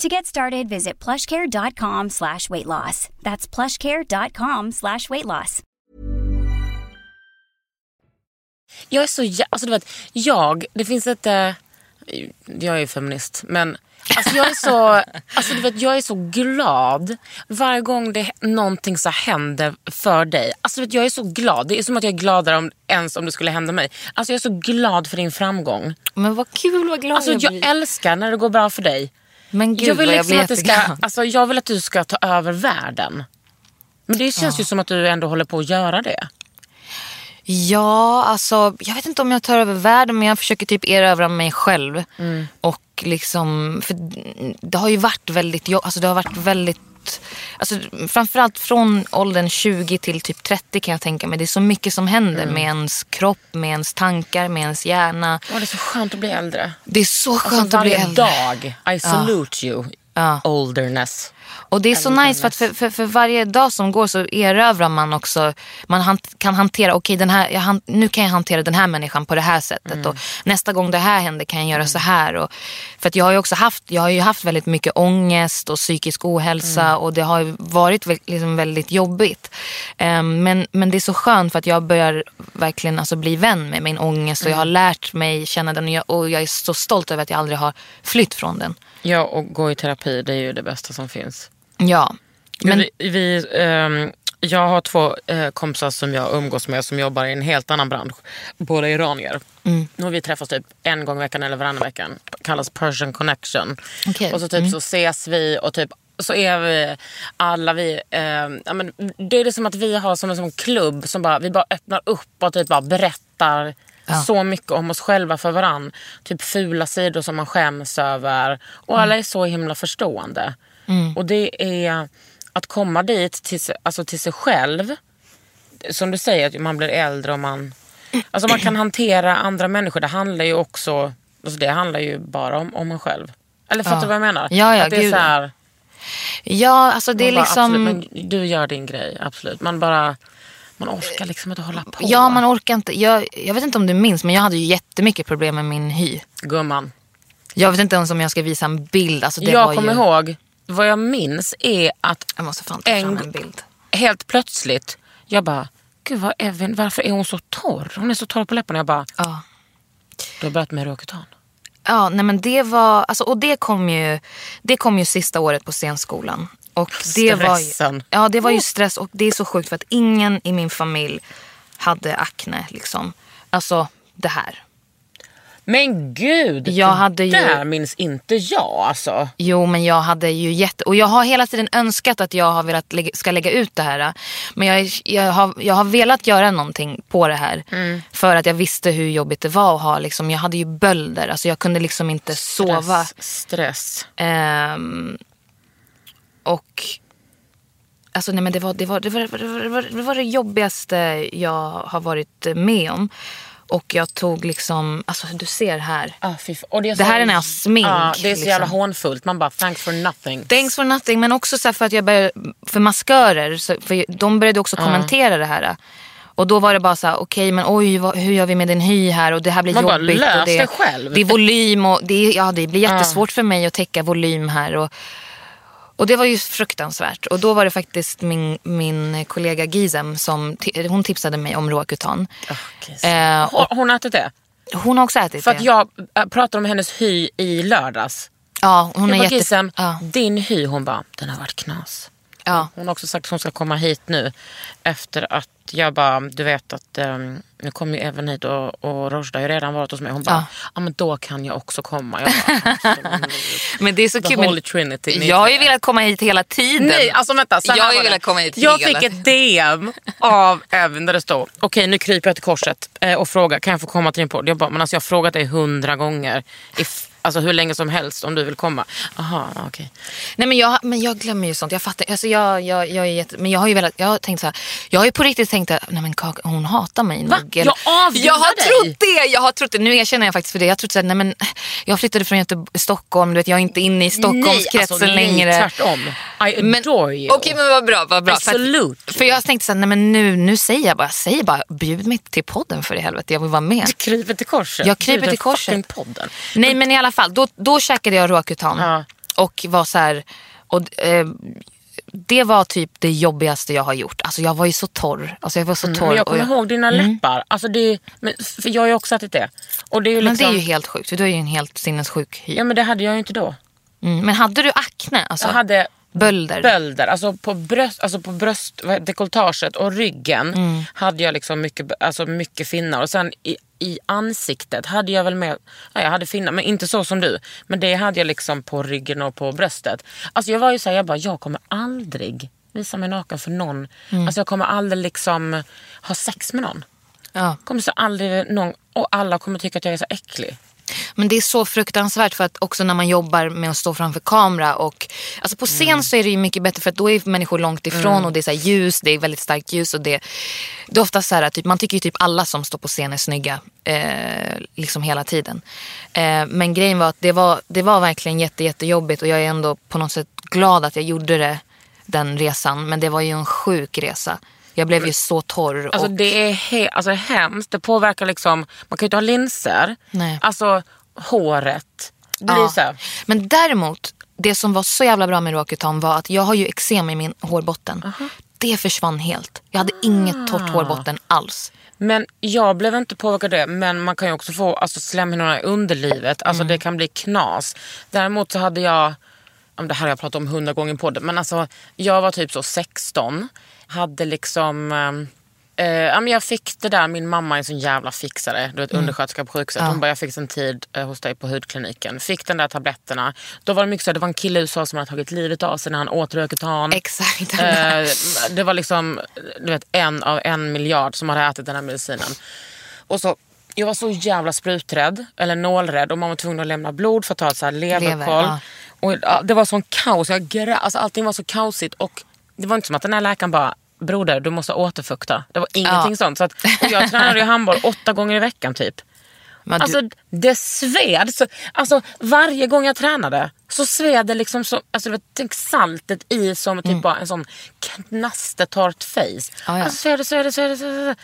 To get started, visit plushcare.com slash weight loss. That's plushcare.com slash weight loss. Jag är så jä- alltså du vet, jag, det finns ett, eh, jag är ju feminist men alltså jag är så, alltså du vet jag är så glad varje gång det någonting så händer för dig. Alltså du vet, jag är så glad, det är som att jag är gladare om, ens om det skulle hända mig. Alltså jag är så glad för din framgång. Men vad kul, vad glad Alltså jag jag blir. älskar när det går bra för dig. Men gud jag vill vad jag liksom blir att det ska, jätteglad. alltså jag vill att du ska ta över världen. Men det känns ju som att du ändå håller på att göra det. Ja, alltså jag vet inte om jag tar över världen men jag försöker typ erövra mig själv. Mm. Och liksom, för det har ju varit väldigt, alltså det har varit väldigt Alltså, framförallt från åldern 20 till typ 30 kan jag tänka mig. Det är så mycket som händer Mm. med ens kropp, med ens tankar, med ens hjärna. Åh, det är så skönt att bli äldre. Det är så Alltså skönt att bli varje äldre. dag. I salute you. Ja. Olderness. Och det är så nice för att för, för, för varje dag som går så erövrar man också, man han, kan hantera, okej här, jag, han, nu kan jag hantera den här människan på det här sättet Mm. och nästa gång det här händer kan jag göra så här. Och, för att jag har ju också haft, jag har ju haft väldigt mycket ångest och psykisk ohälsa Mm. och det har varit liksom väldigt jobbigt. Ehm, men, men det är så skönt för att jag börjar verkligen alltså, bli vän med min ångest och jag Mm. har lärt mig känna den och jag, och jag är så stolt över att jag aldrig har flytt från den. Ja, och gå i terapi det är ju det bästa som finns. Ja. Men vi, vi, ehm, jag har två eh, kompisar som jag umgås med som jobbar i en helt annan bransch. Båda iranier. Mm. Nu har vi träffats typ en gång i veckan eller varannan veckan. kallas Persian connection. Okej. Och så typ så ses vi och typ så är vi alla vi, ja, men det är det som att vi har som en sån klubb som bara, vi bara öppnar upp och typ bara berättar Ja. så mycket om oss själva för varann. Typ fula sidor som man skäms över. Och alla är så himla förstående. Och det är att komma dit till, alltså till sig själv. Som du säger, att man blir äldre och man... Alltså man kan hantera andra människor. Det handlar ju också... Alltså det handlar ju bara om, om en själv. Eller fattar du vad jag menar? Ja, ja, att det är så här, ja, alltså det är bara, liksom... absolut, men du gör din grej, absolut. Man bara... Man orkar liksom inte hålla på. Ja, man orkar inte. Jag, jag vet inte om du minns, men jag hade ju jättemycket problem med min hy. Gumman. Jag vet inte ens om jag ska visa en bild. Alltså, det jag var kommer ju... ihåg, vad jag minns är att Jag måste fan ta en en bild. helt plötsligt, jag bara, gud vad Evin, varför är hon så torr? Hon är så torr på läpparna. Jag bara, Ja. du har börjat med Roaketan. Ja, nej men det var, alltså, och det kom ju, det kom ju sista året på scenskolan. Och det var, ju, ja, det var ju stress och det är så sjukt för att ingen i min familj hade akne. Liksom. Alltså det här. Men gud, Jag det hade ju- där minns inte jag alltså. Jo men jag hade ju jätte... Och jag har hela tiden önskat att jag har velat lägga, ska lägga ut det här. Men jag, jag, har, jag har velat göra någonting på det här. För att jag visste hur jobbigt det var att ha liksom, jag hade ju bölder. Alltså jag kunde liksom inte sova. Stress. stress. Och alltså nej men det var det, var, det, var, det, var, det, var, jobbigaste jag har varit med om. Och jag tog liksom, alltså du ser här. Ah, och det, Det här är när jag har smink, Ja, det är så liksom. jävla hånfullt. Man bara thanks for nothing. Thanks for nothing men också så för att jag började, för maskörer, så, för de började också kommentera det här. Och då var det bara så här, okej men oj vad, hur gör vi med din hy här och det här blir Man bara, jobbigt. lös och det, det själv. Det är volym och det, ja, det blir jättesvårt för mig att täcka volym här. Och, och det var ju fruktansvärt. Och då var det faktiskt min, min kollega Gizem som hon tipsade mig om. Okej, så- Eh, Har hon ätit det? Hon har också ätit För det. att jag äh, pratade om hennes hy i lördags. ja, hon Jag är bara, jätte... Gissem, Ja, din hy, hon bara, den har varit knas. Ja. Hon har också sagt att hon ska komma hit nu efter att jag bara, du vet att um, nu kommer ju även hit och, och Rojda har ju redan varit hos mig. Hon bara, ja. Ja. men då kan jag också komma. Jag bara. Men det är så The kul. Holy Trinity. ni Jag har ju velat komma hit hela tiden. Nej, alltså vänta. Så Jag har ju velat komma hit Jag hela fick ett DM av Evan där det står, okej nu kryper jag till korset eh, och frågar, kan jag få komma till din podd? Jag bara, men alltså jag har frågat dig hundra gånger. If, alltså hur länge som helst om du vill komma. Aha, okej. Nej men jag, men jag glömmer ju sånt. Jag fattar. Alltså jag, jag, jag är jätte, men jag har ju velat, jag har tänkt så här. Jag har ju på riktigt tänkt att nej men Kaka, hon hatar mig Va? nog. eller- Jag avgudar Jag har dig. trott det. Jag har trott det. Nu erkänner jag faktiskt för det. Jag har trott så här, nej men jag flyttade från Göteborg, Stockholm. Du vet jag är inte inne i Stockholmskretsen alltså, längre. Nej, tvärtom. I Men- adore you. Okej men vad bra, vad bra. För, Absolut. att, för jag tänkte så här, nej men nu, nu säger jag bara, säg bara, bjud mig till podden för i helvete. Jag vill vara med. Du kryper till korset. Jag kryper till korset. podden. Nej men i alla fall, då, då käkade jag Roacutan. Ja. Och var så här, och, eh, det var typ det jobbigaste jag har gjort. Alltså jag var ju så torr. Alltså jag var så torr. Mm, Men jag kommer ihåg dina läppar. Alltså det, men, för jag har ju också ätit det. Och det är ju Men liksom, det är ju helt sjukt. Du är ju en helt sinnessjuk hy. Ja men det hade jag ju inte då. Mm. Men hade du akne? Alltså, Jag hade bölder? bölder. Alltså på, bröst, alltså på bröst, dekolletaget och ryggen Mm. hade jag liksom mycket, alltså mycket finnar. Och sen i, i ansiktet hade jag väl med, ja, jag hade finnar men inte så som du. Men det hade jag liksom på ryggen och på bröstet. Alltså jag var ju såhär, jag bara, jag kommer aldrig visa mig naken för någon. Mm. Alltså jag kommer aldrig liksom ha sex med någon. Ja. Kommer så aldrig någon, och alla kommer tycka att jag är så äcklig. Men det är så fruktansvärt för att också när man jobbar med att stå framför kamera och alltså på scen så är det ju mycket bättre för att då är människor långt ifrån och det är så ljus, det är väldigt starkt ljus och det, det är ofta så här typ, man tycker ju typ alla som står på scen är snygga eh, liksom hela tiden. Eh, men grejen var att det var, det var verkligen jätte, jättejobbigt och jag är ändå på något sätt glad att jag gjorde det den resan. Men det var ju en sjuk resa. Jag blev ju så torr. Alltså och, det är he- alltså, hemskt. Det påverkar liksom, man kan ju inte ha linser. Nej. Alltså håret. Det blir Ja. så här, Men däremot, det som var så jävla bra med Roacutan var att jag har ju eksem i min hårbotten. Det försvann helt. Jag hade inget torrt hårbotten alls. Men jag blev inte påverkad av det. Men man kan ju också få alltså, slemhinnorna i underlivet. Alltså Mm. det kan bli knas. Däremot så hade jag, det här har jag pratat om hundra gånger på det. Men alltså jag var typ så 16. Hade liksom, ehm, eh, ja, jag fick det där, min mamma är en sån jävla fixare. Du vet undersköterska på sjukhuset. Hon bara, jag fick en tid eh, hos dig på hudkliniken. Fick den där tabletterna. Då var det mycket så här, det var en kille i USA som hade tagit livet av sig när han åt Röketan. Exakt. Eh, det var liksom du vet, en av en miljard som hade ätit den här medicinen. Och så, jag var så jävla spruträdd, eller nålrädd och man var tvungen att lämna blod för att ta ett så här leverkoll. Lever, ja. och, ja, det var sån kaos, jag grä, alltså, allting var så kaosigt. Och det var inte som att den här läkaren bara Broder, du måste återfukta. Det var ingenting Ja. sånt. Så att, och jag tränade ju handboll åtta gånger i veckan typ. Men du, Alltså det sved. Så, alltså, varje gång jag tränade så sved det liksom så, alltså, det var, saltet i som typ bara en sån knastertorrt face. Mm. Ja. Alltså sved det, sved det, sved det.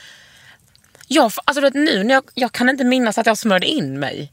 Jag, alltså, du vet, nu när jag, jag kan inte minnas att jag smörjde in mig.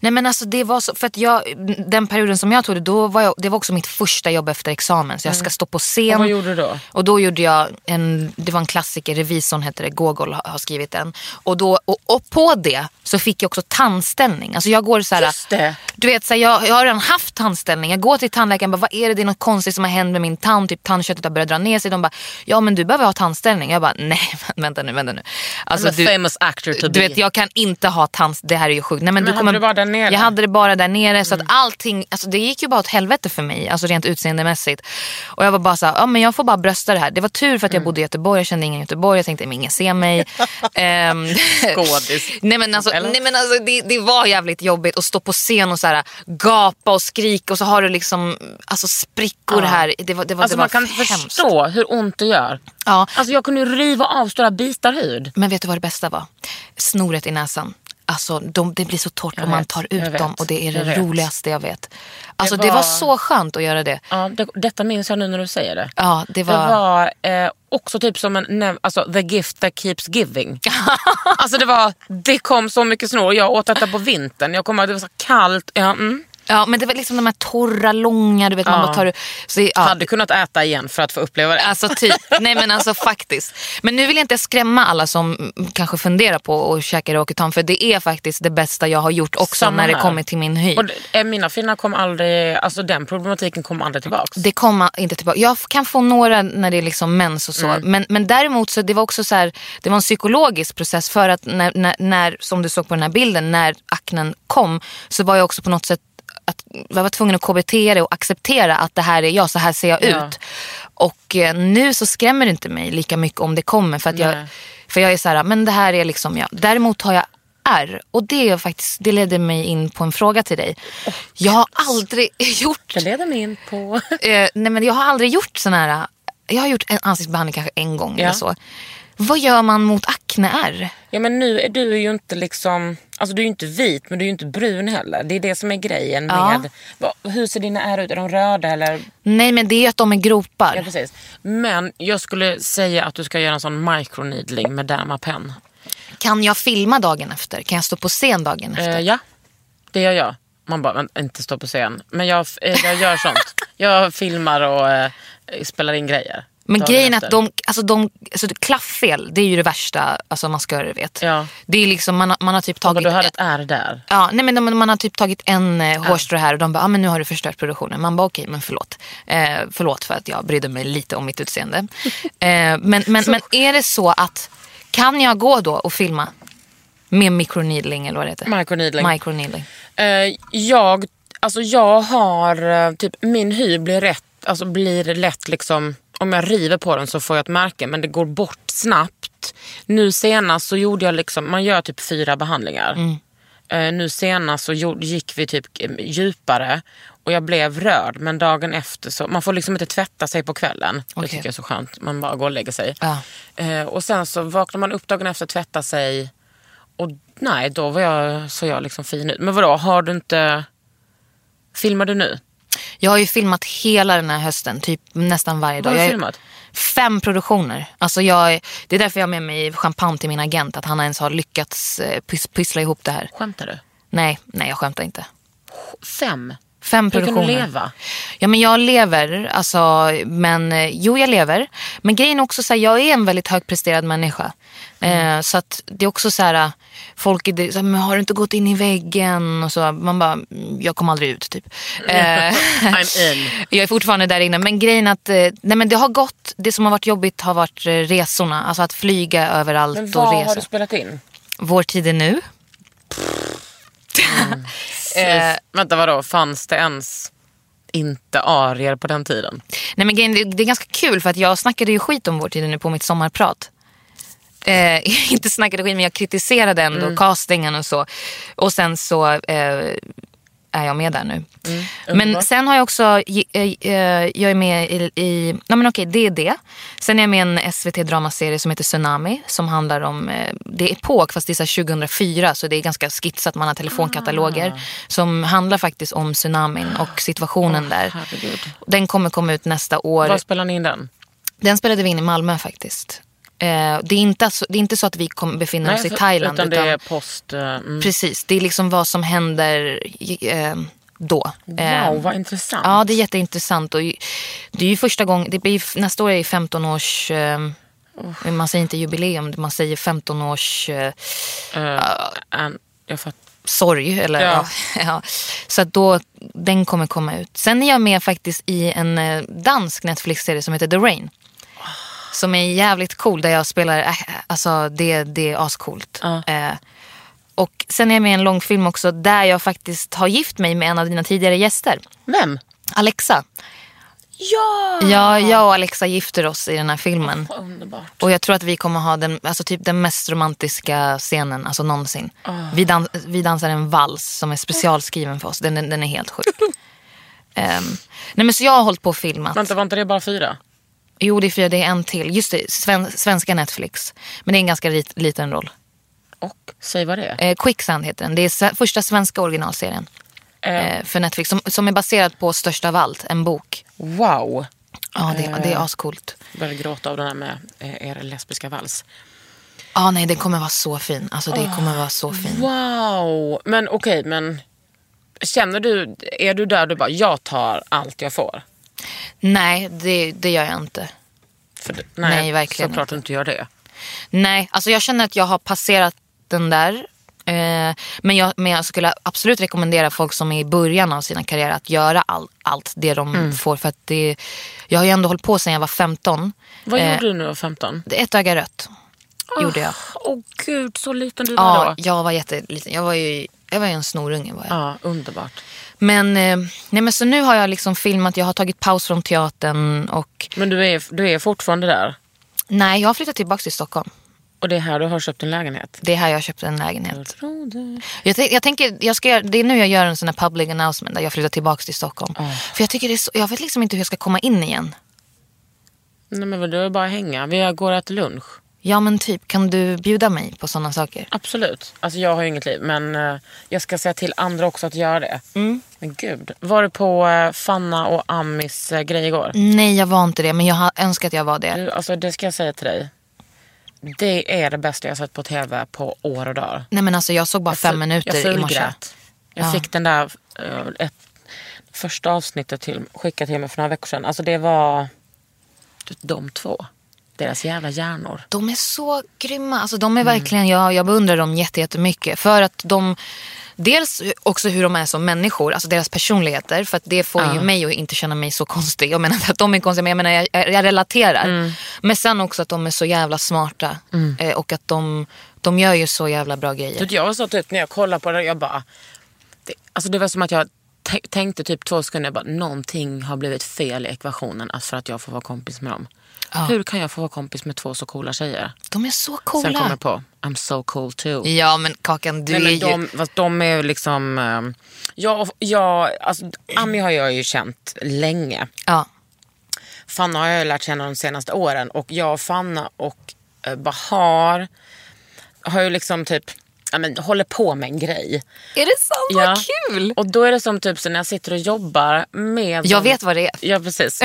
Nej men alltså det var så, för att jag, den perioden som jag tog det, då var jag, det var också mitt första jobb efter examen. Så jag ska stå på scen. Mm. Och vad gjorde du då? Och då gjorde jag en, det var en klassiker, Revisorn hette det, Gogol har, skrivit den. Och, då, och, och på det så fick jag också tandställning. Alltså jag går så här, Just det. Du vet, så här, jag, jag har redan haft tandställning. Jag går till tandläkaren och bara, vad är det? Det är något konstigt som har hänt med min tand. Typ tandköttet har börjat dra ner sig. De bara, ja men du behöver ha tandställning. Jag bara, nej vänta nu, vänta nu. Alltså, a famous actor to du be. vet, jag kan inte ha tandställning. Det här är ju sjukt. Nej, men Men du hade du bara där nere? Mm. Jag hade det bara där nere. Så att allting, alltså det gick ju bara åt helvete för mig. Alltså rent utseendemässigt. Och jag var bara så här, ja men jag får bara brösta det här. Det var tur för att jag Mm. bodde i Göteborg. Jag kände ingen i Göteborg. Jag tänkte, men ingen ser mig. Ehm, Skådis. nej men alltså, nej, men alltså det, det var jävligt jobbigt att stå på scen och så här, gapa och skrika och så har du liksom alltså, sprickor Ja. här. Det var, det var, Alltså det var man kan hemskt. förstå hur ont det gör. Ja. Alltså jag kunde ju riva av stora bitar hud. Men vet du vad det bästa var? Snoret i näsan. Alltså de, det blir så torrt Jag om man tar ut dem vet, och det är det jag roligaste jag vet. Alltså det var... var- så skönt att göra det. Ja, det, detta minns jag nu när du säger det. Ja, det var... Det var eh, också typ som en, alltså, the gift that keeps giving. alltså det var, det kom så mycket snor. Jag åt detta på vintern. Jag att det var så kallt. Ja, mm. Ja, men det var liksom de här torra, långa, du vet man Ja. bara tar så, ja. Hade kunnat äta igen för att få uppleva det. Alltså typ, nej men alltså faktiskt. Men nu vill jag inte skrämma alla som kanske funderar på att käka Rokitan för det är faktiskt det bästa jag har gjort också Samma när det här. kommer till min hy. Och eh, mina finnar kom aldrig, alltså den problematiken kom aldrig tillbaks. Det kommer inte tillbaka. Jag kan få några när det är liksom mens och så. Mm. Men, men däremot så det var också så här, det var en psykologisk process för att när, när, när, som du såg på den här bilden, när aknen kom så var jag också på något sätt att jag var tvungen att KBT det och acceptera att det här är jag, så här ser jag Ja. ut. Och eh, nu så skrämmer det inte mig lika mycket om det kommer. För, att jag, för jag är så här, men det här är liksom jag. Däremot har jag R och det, är faktiskt, det ledde mig in på en fråga till dig. Jag har aldrig gjort Det leder mig in på... Eh, nej men jag har aldrig gjort sån här, jag har gjort en ansiktsbehandling kanske en gång Ja. eller så. Vad gör man mot akne-ärr? Ja men nu är du ju inte liksom, alltså du är ju inte vit men du är ju inte brun heller. Det är det som är grejen Ja. med, vad, hur ser dina ärr ut? Är de röda eller? Nej men det är att de är gropar. Ja precis. Men jag skulle säga att du ska göra en sån microneedling med Dermapen. Kan jag filma dagen efter? Kan jag stå på scen dagen efter? Eh, ja, det gör jag. Man bara, inte stå på scen. Men jag, eh, jag gör sånt. jag filmar och eh, spelar in grejer. Men grejen är att de, alltså de, alltså klafffel, det är ju det värsta alltså maskörer vet. Ja. Det är liksom, man, har- man har typ Ja, tagit... du hade ett ärr där. Ja, nej men de, man har typ tagit en eh, hårstrå här och de bara, ah, men nu har du förstört produktionen. Man bara, okej men förlåt. Eh, förlåt för att jag brydde mig lite om mitt utseende. Eh, men, men, men är det så att, kan jag gå då och filma med microneedling eller vad det heter? Microneedling. Microneedling. Eh, jag, alltså jag har, eh, typ min hy blir rätt, alltså blir lätt liksom, om jag river på den så får jag ett märke men det går bort snabbt. Nu senast så gjorde jag liksom, man gör typ fyra behandlingar. Eh, nu senast så gick vi typ eh, djupare och jag blev röd men dagen efter så, man får liksom inte tvätta sig på kvällen. Det Okej. tycker jag är så skönt, man bara går och lägger sig. Ja. Eh, och sen så vaknar man upp dagen efter, tvättar sig och nej, då var jag, så jag liksom fin ut. Men vadå, har du inte... Filmar du nu? Jag har ju filmat hela den här hösten, typ nästan varje dag. Vad har du filmat? Fem produktioner. Alltså jag, det är därför jag har med mig champagne till min agent. Att han ens har lyckats eh, pys- pyssla ihop det här. Skämtar du? Nej, nej jag skämtar inte. Fem? Fem Hur kan produktioner. du leva? Ja men jag lever, alltså, men eh, jo jag lever. Men grejen är också så här, jag är en väldigt högpresterad människa. Mm. Eh, så att det är också så här, folk är det, så här, men har du inte gått in i väggen? Och så, man bara, "Mm, jag kommer aldrig ut typ. Eh, I'm in. jag är fortfarande där inne. Men grejen att eh, nej, men det har gått, det som har varit jobbigt har varit eh, resorna. Alltså att flyga överallt Men och vad resa. har du spelat in? Vår tid är nu. Eh, vänta vadå, fanns det ens inte arier på den tiden? Nej men det, det är ganska kul för att jag snackade ju skit om vår tid nu på mitt sommarprat. Eh, inte snackade skit men jag kritiserade ändå Mm. castingen och så. Och sen så eh, är jag med där nu. Mm, men sen har jag också, eh, eh, jag är med i, i nej men okej det är det. Sen är jag med i en SVT-dramaserie som heter Tsunami. Som handlar om, eh, det är epok fast det är så här 2004 så det är ganska skitsat. Man har telefonkataloger. Ah. Som handlar faktiskt om tsunamin och situationen där. herregud. Den kommer komma ut nästa år. Var spelar ni in den? Den spelade vi in i Malmö faktiskt. Eh, det, är inte, så- det är inte så att vi kom, befinner oss i Thailand. Utan Utan det är post... eh, Mm. Precis, det är liksom vad som händer eh, då. Eh, Wow, vad intressant. Ja, det är jätteintressant. Och det är ju första gången, det blir, nästa år är 15 års... Eh, Man säger inte jubileum, man säger 15 års... Eh, Eh, an, Jag fatt... sorg. Eller, ja. Ja. Ja, Så då, den kommer komma ut. Sen är jag med faktiskt i en eh, dansk Netflix-serie som heter The Rain. Som är jävligt cool där jag spelar, äh, alltså det, det är ascoolt. Ja. Eh, och sen är jag med i en långfilm också där jag faktiskt har gift mig med en av dina tidigare gäster. Vem? Alexa. Ja! Ja, jag och Alexa gifter oss i den här filmen. Vad underbart. Och jag tror att vi kommer ha den, alltså typ den mest romantiska scenen alltså någonsin. Vi, dan- vi dansar en vals som är specialskriven för oss. Den, den, den är helt sjuk. Ehm, nej men så jag har hållit på och filmat. Vänta, var inte det bara fyra? Jo det är fyra, det är en till. Just det, sven, svenska Netflix. Men det är en ganska lit, liten roll. Och, säg vad det är. Eh, Quicksand heter den. Det är första svenska originalserien. Eh, för Netflix. Som, som är baserad på Störst av allt, en bok. Wow! Ja det, det är ascoolt. Jag började gråta av den här med eh, er lesbiska vals. Ja nej den kommer vara så fin. Alltså det kommer vara så fin. Wow! Men okej, men känner du, är du där du bara, jag tar allt jag får? Nej det, det gör jag inte. För, det- Nej, verkligen Såklart du inte gör det. Nej, alltså jag känner att jag har passerat den där. Eh, men, jag, men jag skulle absolut rekommendera folk som är i början av sina karriärer att göra all, allt det de Mm. får. För att det, jag har ju ändå hållit på sedan jag var 15. Vad Eh, gjorde du när du var 15? Ett öga rött gjorde jag. Åh gud, så liten du var Ja, då. jag var jätteliten. Jag var ju, jag var ju en snorunge. Var jag. Ja, underbart. Men, eh, nej, men så nu har jag liksom filmat, jag har tagit paus från teatern och Men du är, du är fortfarande där? nej, jag har flyttat tillbaka till Stockholm. Och det är här du har köpt en lägenhet? Det är här jag har köpt en lägenhet. Jag, tänk- jag tänker, jag ska, det är nu jag gör en sån här public announcement där jag flyttar tillbaka till Stockholm. För jag tycker det är så, jag vet liksom inte hur jag ska komma in igen. Nej men du är bara hänga. Vi går och äter lunch. Ja men typ, kan du bjuda mig på sådana saker? Absolut. Alltså jag har ju inget liv men eh, jag ska säga till andra också att göra det. Mm. Men gud. Var du på eh, Fanna och Amis eh, grej igår? Nej jag var inte det, men jag har önskat att jag var det. Du, alltså det ska jag säga till dig. Det är det bästa jag sett på tv på år och dagar. Nej men alltså jag såg bara fem Jag minuter i morse. fulgrät. Jag Ja. fick den där eh, ett, första avsnittet till, skickat till mig för några veckor sedan. Alltså det var du, de två. Deras jävla hjärnor. De är så grymma. Alltså, de är verkligen, jag, jag beundrar dem jätte- jättemycket. För att de, dels också hur de är som människor, alltså deras personligheter. För att det får ju mig att inte känna mig så konstig. Jag menar inte att de är konstiga, men jag menar jag, jag relaterar. Men sen också att de är så jävla smarta. Eh, och att de, de gör ju så jävla bra grejer. Jag var så typ när jag kollade på det, jag bara... Det, alltså det var som att jag tänkte typ två sekunder, bara, någonting har blivit fel i ekvationen alltså för att jag får vara kompis med dem. Hur kan jag få vara kompis med två så coola tjejer? De är så Sen kom coola. jag på, I'm so cool too. Ja men Kakan, du Nej, är men ju... de, de är liksom... ehm, Jag, jag, alltså, Ami har jag ju känt länge. Ja. Fanna har jag ju lärt känna de senaste åren och jag, Fanna och eh, Bahar har ju liksom typ, ja, men, håller på med en grej. Är det sant? Ja. Vad kul! Och då är det som typ så när jag sitter och jobbar med... Jag vet vad det är. Ja precis.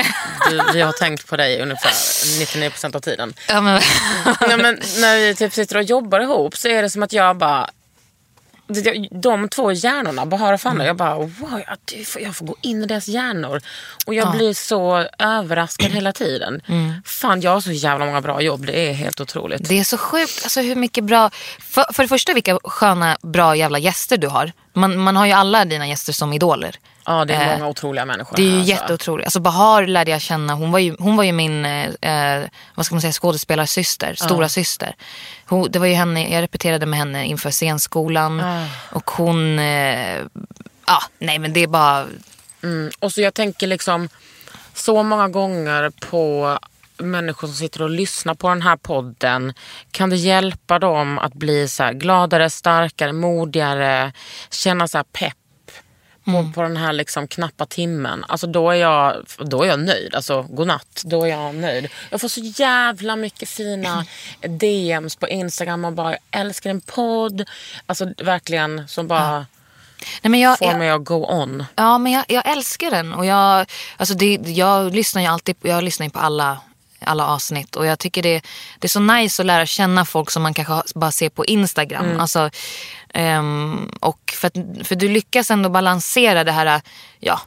Du, vi har tänkt på dig ungefär 99% av tiden. Ja, men... Nej, men när vi typ sitter och jobbar ihop så är det som att jag bara... De två hjärnorna, Bahar och Fanna, Mm. jag bara wow, jag, får- jag får gå in i deras hjärnor. Och jag blir så överraskad hela tiden. Mm. Fan, jag har så jävla många bra jobb. Det är helt otroligt. Det är så sjukt alltså hur mycket bra... För, för det första vilka sköna bra jävla gäster du har. Man, man har ju alla dina gäster som idoler. Ja, det är Eh, många otroliga människor. Det är ju alltså. jätteotroligt. Alltså Bahar lärde jag känna, hon var ju, hon var ju min eh, eh, vad ska man säga, skådespelarsyster, stora syster. Hon, det var ju henne, jag repeterade med henne inför scenskolan. Och hon, eh, ja nej men det är bara, Mm. Och så jag tänker liksom så många gånger på människor som sitter och lyssnar på den här podden. Kan det hjälpa dem att bli så gladare, starkare, modigare, känna så här pepp på, på den här liksom knappa timmen. Alltså då är jag, då är jag nöjd. Alltså godnatt, då är jag nöjd. Jag får så jävla mycket fina DMs på Instagram och bara jag älskar en podd. Alltså verkligen som bara nej men jag, får jag, mig att go on. Ja, men jag, jag älskar den. Och jag, alltså det, jag lyssnar ju alltid jag lyssnar ju på alla, alla avsnitt. Och jag tycker det, det är så nice att lära känna folk som man kanske bara ser på Instagram. Alltså, ehm, och för, att, för du lyckas ändå balansera det här ja,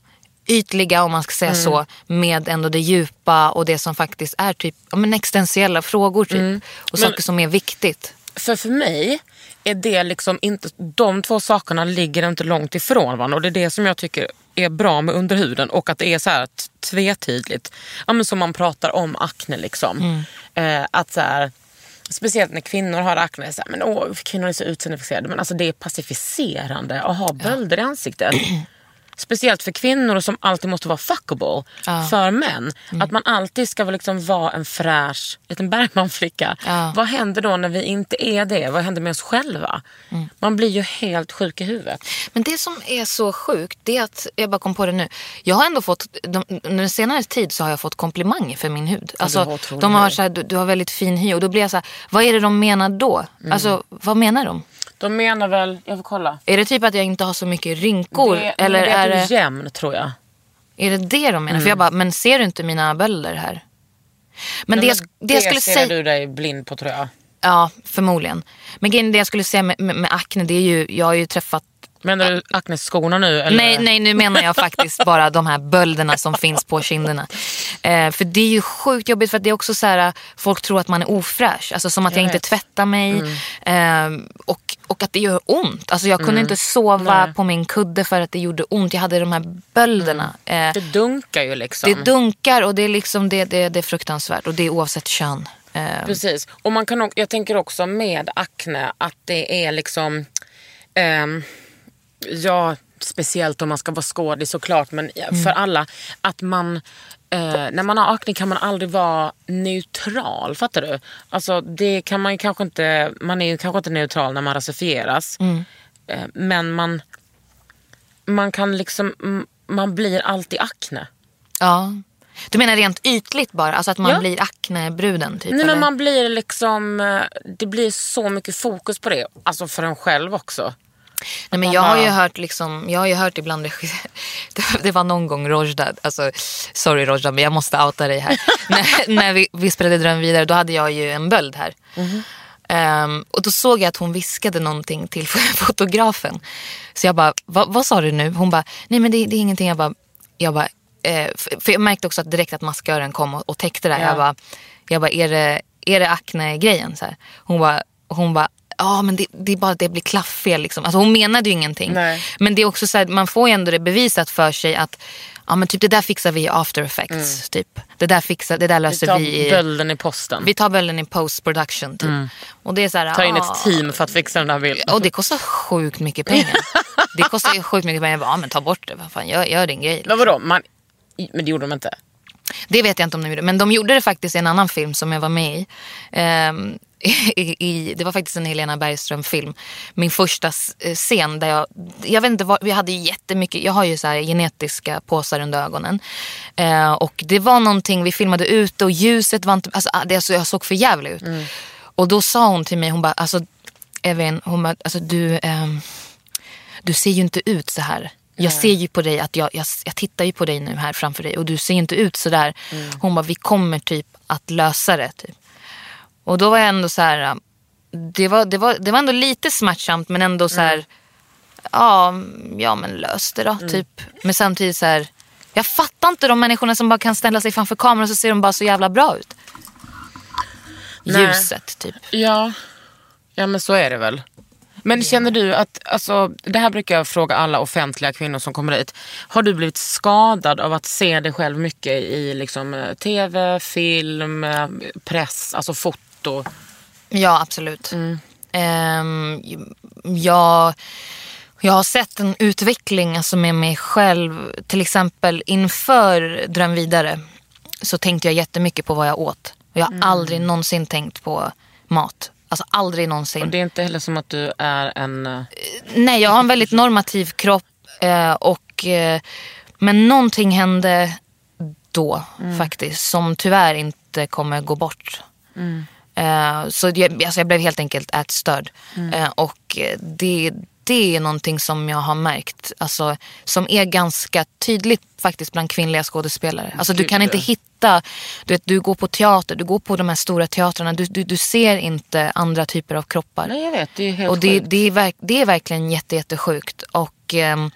ytliga, om man ska säga så, med ändå det djupa och det som faktiskt är typ ja, men existentiella frågor. Typ, Och saker som är viktigt. för för mig är det liksom inte, de två sakerna ligger inte långt ifrån varandra. Och det är det som jag tycker är bra med underhuden och att det är så här t- tvetydigt. Ja, men som man pratar om akne liksom. Eh, att så här, Speciellt när kvinnor har akne. Så här, men åh, kvinnor är så utseendefixerade. Men alltså det är pacificerande att ha bölder i ansiktet. Speciellt för kvinnor som alltid måste vara fuckable. För män. Att man alltid ska vara liksom vara en fräsch liten Bergmanflicka. Ja. Vad händer då när vi inte är det? Vad händer med oss själva? Man blir ju helt sjuk i huvudet. Men det som är så sjukt, det är att, jag bara kom på det nu. Jag har ändå fått, de, under senare tid så har jag fått komplimanger för min hud. Alltså, de har varit så här, du, du har väldigt fin hy. Och då blir jag så här, vad är det de menar då? Mm. Alltså, vad menar de? De menar väl, jag får kolla. Är det typ att jag inte har så mycket rynkor? det, eller det är, är, det, jämn tror jag. är det det de menar? För jag bara, men ser du inte mina bölder här? Men det, jag, sk- det jag skulle ser säga... du dig blind på tror jag. Ja, förmodligen. Men det jag skulle säga med, med, med akne, det är ju, jag har ju träffat Menar du Acnes-skorna nu? Eller? Nej, nej, nu menar jag faktiskt bara de här bölderna som finns på kinderna. Eh, för det är ju sjukt jobbigt för att det är också så här, folk tror att man är ofräsch. Alltså som att jag, Jag inte tvättar mig. Eh, och, och att det gör ont. Alltså jag kunde inte sova Nej. på min kudde för att det gjorde ont. Jag hade de här bölderna. Eh, Det dunkar ju liksom. det dunkar och det är, liksom, det, det, det är fruktansvärt. Och det är oavsett kön. Eh, Precis. Och man kan, jag tänker också med akne att det är liksom... ehm, ja, speciellt om man ska vara skådis såklart, men ja, för alla. Att man... Eh, när man har akne kan man aldrig vara neutral, fattar du? Alltså det kan man kanske inte... Man är ju kanske inte neutral när man rasifieras. Eh, men man... Man kan liksom... mm, Man blir alltid akne. ja. Du menar rent ytligt bara? Alltså att man Ja. blir aknebruden? Typ, Nej, eller? men man blir liksom, eh, det blir så mycket fokus på det. Alltså för en själv också. Nej, men jag har ju hört liksom, jag har ju hört ibland det, var någon gång Rojda, alltså sorry Rojda men jag måste outa dig här. när när vi, vi spelade Dröm vidare då hade jag ju en böld här. Ehm, och då såg jag att hon viskade någonting till fotografen. Så jag bara, vad, vad sa du nu? Hon bara, nej men det, det är ingenting. Jag bara, jag bara eh, för, jag märkte också att direkt att maskören kom och, och täckte det. Ja. Jag bara, jag bara är, det, är det akne-grejen? Hon bara, hon bara Ja men det, det är bara att det blir klafffel. Liksom. Alltså, hon menade ju ingenting. Nej. Men det är också så här, man får ju ändå det bevisat för sig att ja, men typ, det där fixar vi i after effects. Typ. Det, där fixar, det där Mm. Vi löser tar vi i... bölden i posten. Vi tar bölden i post production. Typ. Och det är så här, Mm. tar in ah, ett team för att fixa den här bilden. Och det kostar sjukt mycket pengar. det kostar ju sjukt mycket pengar. Jag bara, ja, men ta bort det. Vad fan, gör, gör din grej. Men vadå? Man, men det gjorde de inte. Det vet jag inte om de gjorde. Men de gjorde det faktiskt i en annan film som jag var med i. Ehm, i, i det var faktiskt en Helena Bergström-film. Min första eh, scen där jag, jag vet inte vad, vi hade jättemycket, jag har ju så genetiska påsar under ögonen. Eh, och det var någonting, vi filmade ute och ljuset var inte, alltså ah, alltså, jag såg för jävligt ut. Och då sa hon till mig, hon bara, alltså Evin, hon bara, alltså du, ehm, du ser ju inte ut så här. Jag ser ju på dig att jag, jag, jag tittar ju på dig nu här framför dig och du ser inte ut så där. Hon bara, vi kommer typ att lösa det. Typ. Och då var jag ändå så här, det var, det var, det var ändå lite smärtsamt men ändå så här, ja, ja men lös det då. Typ. Men samtidigt så här, jag fattar inte de människorna som bara kan ställa sig framför kameran så ser de bara så jävla bra ut. Nej. Ljuset typ. Ja. ja, men så är det väl. Men känner du att, alltså, det här brukar jag fråga alla offentliga kvinnor som kommer hit. Har du blivit skadad av att se dig själv mycket i liksom, eh, tv, film, eh, press, alltså foto? Ja, absolut. Ehm, jag, jag har sett en utveckling alltså med mig själv. Till exempel inför Dröm vidare så tänkte jag jättemycket på vad jag åt. Jag har aldrig någonsin tänkt på mat. Alltså aldrig någonsin. Och det är inte heller som att du är en... eh, Nej, jag har en väldigt normativ kropp. Eh, och, eh, men någonting hände då faktiskt som tyvärr inte kommer gå bort. Eh, så jag, alltså jag blev helt enkelt ätstörd. Eh, och det, det är någonting som jag har märkt. Alltså, som är ganska tydligt faktiskt bland kvinnliga skådespelare. Alltså, du kan inte hitta, du, vet, du går på teater, du går på de här stora teatrarna. Du, du, du ser inte andra typer av kroppar. Nej, jag vet. Det är helt Och det, det, är verk, det är verkligen jätte, jättesjukt. Och, ehm,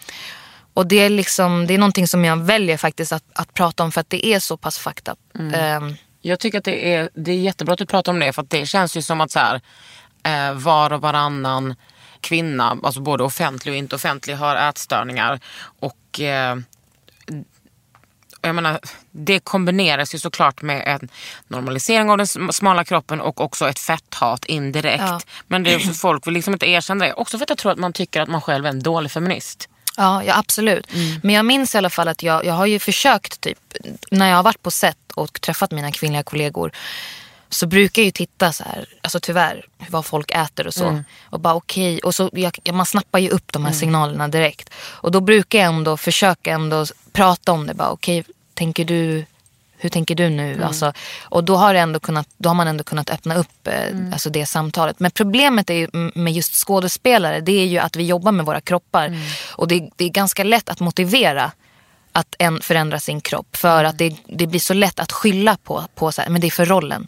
och det är, liksom, det är någonting som jag väljer faktiskt att, att prata om för att det är så pass fucked up. Mm. Ehm, Jag tycker att det är, det är jättebra att du pratar om det för att det känns ju som att så här, eh, var och varannan kvinna, alltså både offentlig och inte offentlig, har ätstörningar. Och eh, jag menar, det kombineras ju såklart med en normalisering av den smala kroppen och också ett fetthat indirekt. Ja. Men det är också, folk vill liksom inte erkänna det. Också för att jag tror att man tycker att man själv är en dålig feminist. Ja, ja absolut. Men jag minns i alla fall att jag, jag har ju försökt typ när jag har varit på set och träffat mina kvinnliga kollegor så brukar jag ju titta så här, alltså tyvärr, vad folk äter och så. Och bara okej, och så jag, man snappar ju upp de här signalerna direkt. Och då brukar jag ändå försöka ändå prata om det. Bara okej, tänker du, hur tänker du nu? Alltså, och då har, ändå kunnat, då har man ändå kunnat öppna upp eh, alltså det samtalet. Men problemet är ju, med just skådespelare, det är ju att vi jobbar med våra kroppar. Och det, det är ganska lätt att motivera att en förändra sin kropp. För att det, det blir så lätt att skylla på, på så här, men det är för rollen.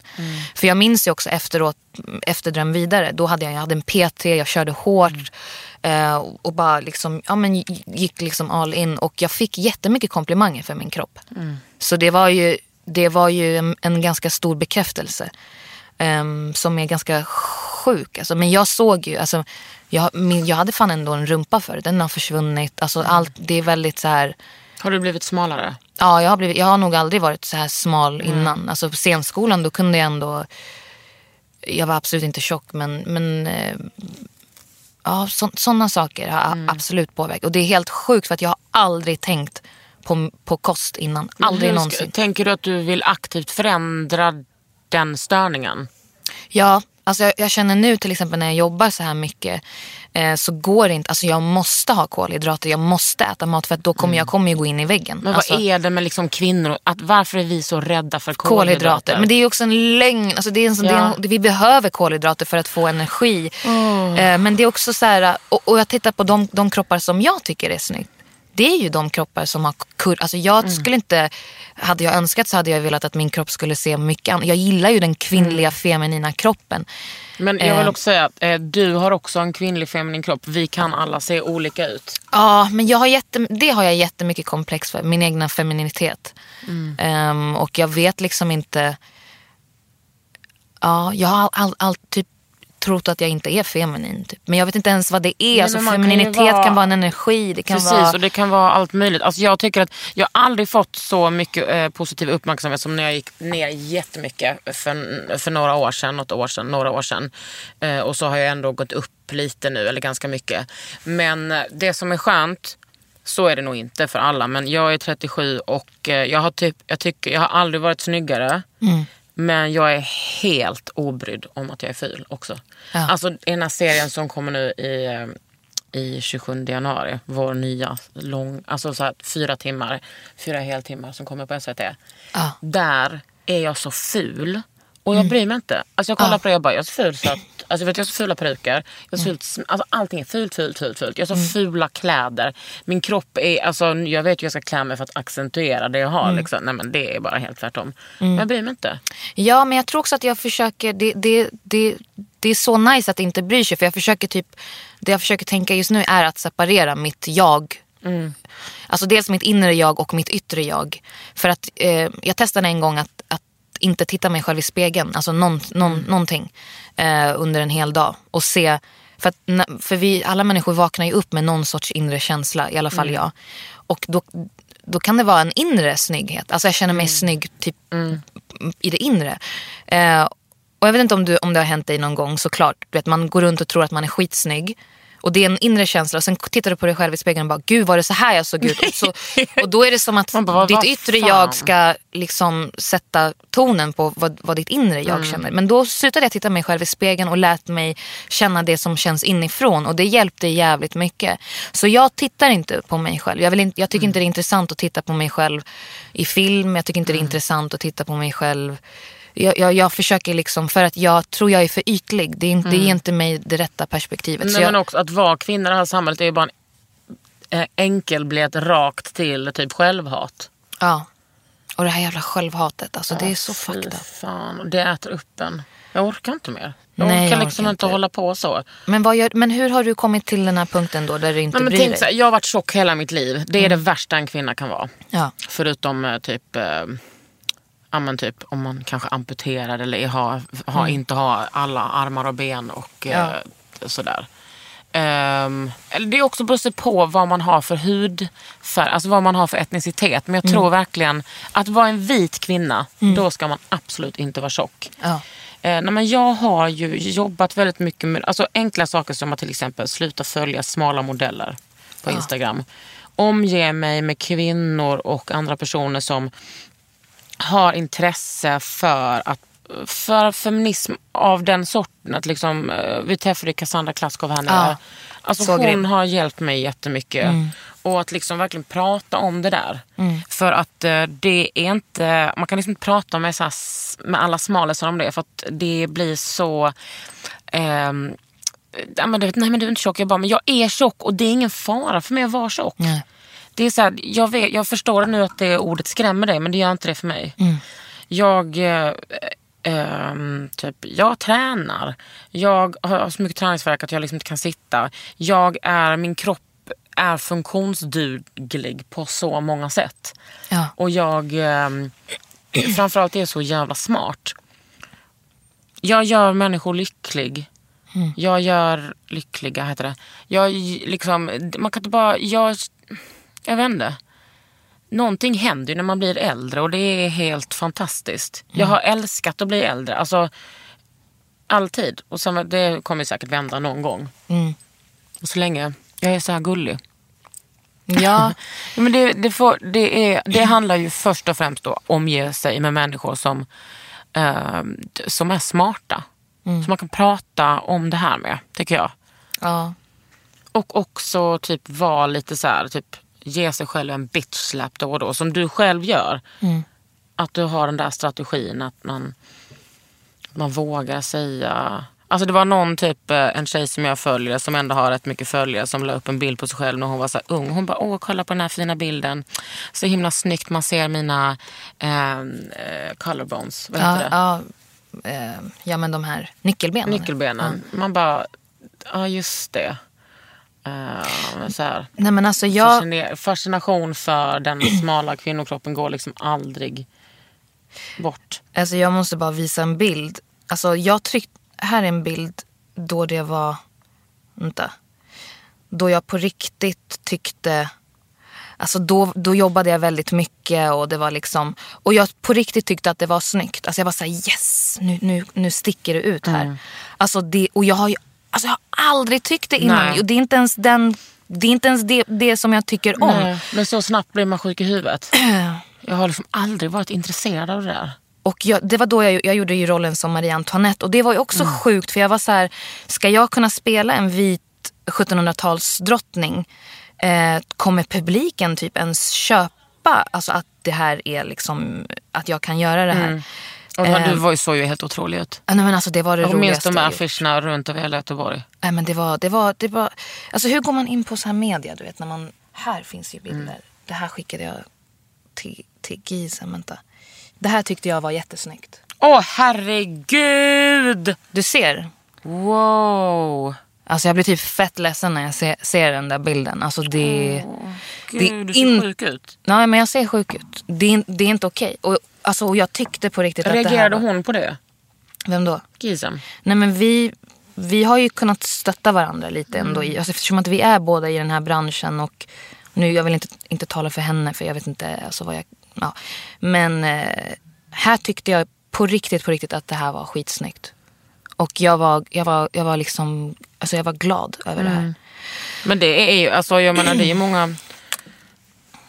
För jag minns ju också efteråt, efter Dröm vidare, då hade jag, jag hade en PT, jag körde hårt. Eh, och bara liksom, ja, men gick liksom all in. Och jag fick jättemycket komplimanger för min kropp. Så det var ju, det var ju en, en ganska stor bekräftelse. ehm, som är ganska sjuk. Alltså, men jag såg ju, alltså, jag, min, jag hade fan ändå en rumpa för Den har försvunnit. Alltså, allt, det är väldigt så här... Har du blivit smalare? Ja, jag har, blivit, jag har nog aldrig varit så här smal innan. Alltså på scenskolan då kunde jag ändå... Jag var absolut inte tjock men, men eh, ja, sådana saker har absolut påverkat. Och det är helt sjukt för att jag har aldrig tänkt på, på kost innan. Aldrig någonsin. Tänker du att du vill aktivt förändra den störningen? Ja, alltså jag, jag känner nu till exempel när jag jobbar så här mycket eh, så går det inte. Alltså jag måste ha kolhydrater, jag måste äta mat för att då kommer jag kommer ju gå in i väggen. Men alltså, vad är det med liksom kvinnor? Att, varför är vi så rädda för kolhydrater? kolhydrater. Men det är ju också en lögn. Alltså det är en, sån- det är en, vi behöver kolhydrater för att få energi. Eh, men det är också så här, och, och jag tittar på de, de kroppar som jag tycker är snyggt. Det är ju de kroppar som har kur... Alltså jag skulle inte... Hade jag önskat så hade jag velat att min kropp skulle se mycket annat. Jag gillar ju den kvinnliga feminina kroppen. Men jag vill Eh. också säga att eh, du har också en kvinnlig feminin kropp. Vi kan alla se olika ut. Ja, men jag har jätte, det har jag jättemycket komplex för. Min egna femininitet. Ehm, och jag vet liksom inte... Ja, jag har all, all, typ trott att jag inte är feminin. Typ. Men jag vet inte ens vad det är. Nej, alltså, man kan femininitet vara- kan vara en energi. Det kan Precis, vara... och det kan vara allt möjligt. Alltså jag tycker att jag aldrig fått så mycket eh, positiv uppmärksamhet som när jag gick ner jättemycket för, för några år sedan, något år sedan, några år sedan. Eh, och så har jag ändå gått upp lite nu, eller ganska mycket. Men eh, det som är skönt, så är det nog inte för alla, men jag är 37 och eh, jag har, typ, jag tycker, jag har aldrig varit snyggare. Men jag är helt obrydd om att jag är ful också. Ja. Alltså den här serien som kommer nu i, eh, i 27 januari, vår nya lång, alltså så här, fyra timmar, fyra heltimmar som kommer på SVT. Ja. Där är jag så ful och jag bryr mig inte. Alltså jag kollar på det jag bara, jag är så ful så att, alltså vet, jag har så fula peruker, jag fult, alltså allting är fult, fult, fult, fult. Jag har så fula kläder. Min kropp är, alltså jag vet ju jag ska klä mig för att accentuera det jag har liksom. Nej men det är bara helt tvärtom. Men jag bryr mig inte. Ja, men jag tror också att jag försöker... Det, det, det, det är så nice att inte bry sig. För jag försöker typ... Det jag försöker tänka just nu är att separera mitt jag. Alltså dels mitt inre jag och mitt yttre jag. För att eh, jag testade en gång att, att inte titta mig själv i spegeln. Alltså någon, någon, någonting. Eh, under en hel dag. Och se... För, att, för vi, alla människor vaknar ju upp med någon sorts inre känsla. I alla fall jag. Och då, då kan det vara en inre snygghet. Alltså jag känner mig snygg typ i det inre. Eh, och jag vet inte om, du, om det har hänt dig någon gång såklart. Du vet, man går runt och tror att man är skitsnygg. Och det är en inre känsla. Och sen tittar du på dig själv i spegeln och bara, gud var det så här jag såg ut? Och, så, och då är det som att bara, ditt yttre fan? jag ska liksom sätta tonen på vad, vad ditt inre jag Mm. känner. Men då slutade jag titta mig själv i spegeln och lät mig känna det som känns inifrån. Och det hjälpte jävligt mycket. Så jag tittar inte på mig själv. Jag, vill inte, jag tycker Mm. inte det är intressant att titta på mig själv i film. Jag tycker inte Mm. det är intressant att titta på mig själv jag, jag, jag försöker liksom, för att jag tror jag är för ytlig. Det, är, inte- det ger inte mig det rätta perspektivet. Nej, jag, men också att vara kvinna i det här samhället är ju bara en eh, enkelbiljett rakt till typ självhat. ja. Och det här jävla självhatet, alltså det är så fucked up. fan, det äter upp en. Jag orkar inte mer. Jag Nej, orkar jag liksom orkar inte hålla på så. Men, gör, men hur har du kommit till den här punkten då där du inte Nej, men bryr tänk dig? så jag har varit tjock hela mitt liv. Det är det värsta en kvinna kan vara. Ja. Förutom eh, typ... Eh, ja, men typ, om man kanske amputerad eller har, har, inte har alla armar och ben och Mm. Ja. eh, sådär. Eller det är också beror på vad man har för hudfärg, alltså vad man har för etnicitet. Men jag Mm. tror verkligen att vara en vit kvinna, då ska man absolut inte vara tjock. Ja. Eh, nej, men jag har ju jobbat väldigt mycket med alltså enkla saker som att till exempel sluta följa smala modeller på Instagram. Omge mig med kvinnor och andra personer som har intresse för att för feminism av den sorten. Att liksom, eh, vi träffade Cassandra Klaskov här nere. Ja, Alltså så hon grym. har hjälpt mig jättemycket. Och att liksom verkligen prata om det där. För att eh, det är inte, man kan liksom inte prata med, så här, med alla smalisar om det. För att det blir så... vet, nej men du är inte tjock. Jag bara, men jag är tjock och det är ingen fara för mig att vara tjock. Nej. Det är så här, jag, vet, jag förstår nu att det ordet skrämmer dig men det gör inte det för mig. Jag, eh, ehm, typ, jag tränar. Jag har så mycket träningsvärk att jag liksom inte kan sitta. Jag är, min kropp är funktionsduglig på så många sätt. Ja. Och jag ehm, framförallt är så jävla smart. Jag gör människor lycklig. Jag gör lyckliga, heter det. Jag liksom, man kan inte bara... Jag, jag vet inte. Någonting händer ju när man blir äldre och det är helt fantastiskt. Jag har älskat att bli äldre. Alltså, alltid. Och sen, det kommer säkert vända någon gång. Och så länge jag är så här gullig. Ja. Men det, det, får, det, är, det handlar ju först och främst om att omge sig med människor som, eh, som är smarta. Som man kan prata om det här med, tycker jag. ja. Och också typ vara lite så här, typ ge sig själv en bitch slap då och då, som du själv gör. Att du har den där strategin att man, man vågar säga... Alltså det var någon typ, eh, en tjej som jag följer som ändå har rätt mycket följare som la upp en bild på sig själv när hon var så ung. Hon bara, åh kolla på den här fina bilden. Så himla snyggt, man ser mina eh, eh, collarbones. Vad heter Ja, det? ja, eh, ja, men de här nyckelbenen. Nyckelbenen. Man bara, ja just det. Eh, så här. Nej men alltså jag, Fascination för den smala kvinnokroppen går liksom aldrig bort. alltså jag måste bara visa en bild. Alltså jag tryckt, här är en bild då det var, vänta. Då jag på riktigt tyckte, alltså då, då jobbade jag väldigt mycket och det var liksom, och jag på riktigt tyckte att det var snyggt. Alltså jag var såhär yes, nu, nu, nu sticker det ut här. Alltså det, och jag har ju, alltså jag har aldrig tyckt det innan. Nej. Och det är inte ens den, det är inte ens det, det som jag tycker om. Nej, men så snabbt blir man sjuk i huvudet. Jag har liksom aldrig varit intresserad av det där. Och jag, det var då jag, jag gjorde ju rollen som Marie Antoinette. Och det var ju också Mm. sjukt för jag var så här, ska jag kunna spela en vit 1700-talsdrottning? Eh, kommer publiken typ ens köpa alltså att det här är liksom, att jag kan göra det här? Och du var ju så ju helt otrolig ut. Ja, Nej, men alltså det var det Jag minns de här affischerna runt över hela Göteborg. Nej, men det var, det var, det var, alltså hur går man in på så här media? Du vet när man, här finns ju bilder. Mm. Det här skickade jag till, till Gisen, vänta. Det här tyckte jag var jättesnyggt. Åh herregud! Du ser, Wow! Alltså jag blir typ fett ledsen när jag ser, ser den där bilden. Alltså det... Gud, Det du ser in- sjuk ut. Nej men jag ser sjuk ut. Det är, det är inte okej. Och, alltså, och jag tyckte på riktigt att det här Reagerade var... hon på det? Vem då? Gisem? Nej men vi, vi har ju kunnat stötta varandra lite ändå. Mm. I, alltså, eftersom att vi är båda i den här branschen. Och nu, jag vill inte, inte tala för henne för jag vet inte alltså, vad jag... Ja. Men eh, här tyckte jag på riktigt, på riktigt att det här var skitsnyggt. Och jag var, jag var, jag var liksom... Alltså jag var glad över det Mm. här. Men det är ju, alltså jag menar det är ju många...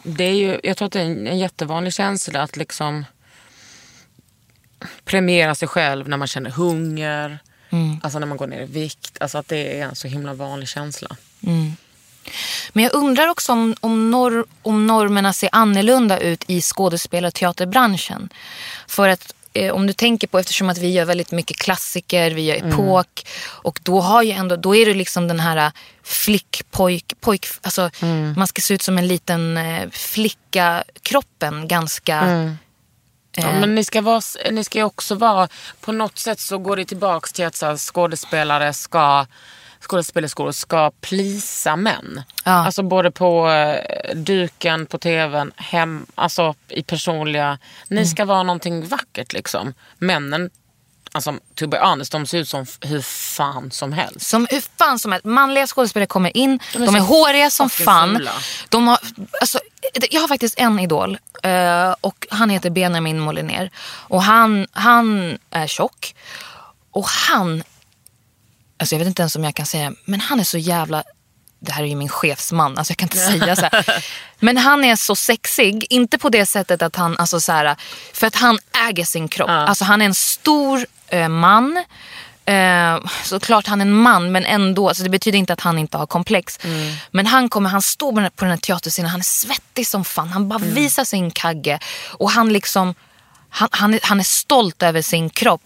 Det är ju, jag tror att det är en, en jättevanlig känsla att liksom premiera sig själv när man känner hunger. Alltså när man går ner i vikt. Alltså att det är en så himla vanlig känsla. Men jag undrar också om, om, norr, om normerna ser annorlunda ut i skådespel och teaterbranschen. För att eh, om du tänker på, eftersom att vi gör väldigt mycket klassiker, vi gör epok. Och då, har ju ändå, då är det liksom den här eh, flick, pojk, alltså man ska se ut som en liten eh, flicka. Kroppen ganska... Ja, men ni ska, vara, ni ska ju också vara... På något sätt så går det tillbaks till att så här, skådespelare ska skådespelerskolor ska plisa män. Ja. Alltså både på eh, duken, på tvn, hem, alltså i personliga... Ni ska vara någonting vackert liksom. Männen, alltså to be honest, de ser ut som hur fan som helst. Som hur fan som helst. Manliga skådespelare kommer in, de är är, så håriga som fan. fula. De har, alltså, jag har faktiskt en idol eh, och han heter Benjamin Moliner. Och han, han är tjock. Och han, alltså jag vet inte ens om jag kan säga, men han är så jävla det här är ju min chefsman, alltså jag kan inte säga så här. Men han är så sexig, inte på det sättet att han, alltså så här, för att han äger sin kropp. Alltså han är en stor eh, man. Eh, såklart han är en man men ändå, alltså det betyder inte att han inte har komplex. Men han kommer, han står på den här, här teaterscenen, han är svettig som fan. Han bara visar sin kagge. Och han liksom, han, han, är, han är stolt över sin kropp.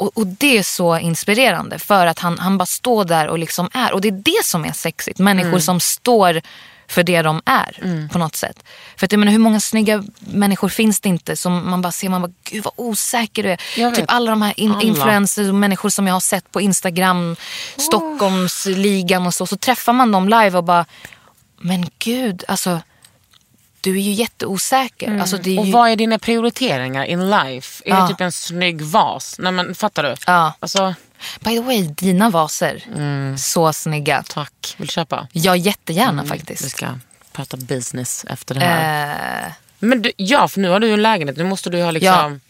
Och, och det är så inspirerande för att han, han bara står där och liksom är. Och det är det som är sexigt. Människor som står för det de är på något sätt. För att jag menar, hur många snygga människor finns det inte som man bara ser, man bara gud vad osäker du är. Typ alla de här in, Alla. influencers och människor som jag har sett på Instagram, Stockholmsligan och så. Så träffar man dem live och bara, men gud alltså du är ju jätteosäker. Alltså, det är Och ju... vad är dina prioriteringar in life? Är Ja. det typ en snygg vas? Nej men fattar du? Ja. Alltså, By the way, dina vaser. Mm. Så snygga. tack. Vill du köpa? Ja, jättegärna Mm, Vi faktiskt. ska prata business efter det här. Eh, Men du, ja, för nu har du ju en lägenhet. Nu måste du ju ha liksom...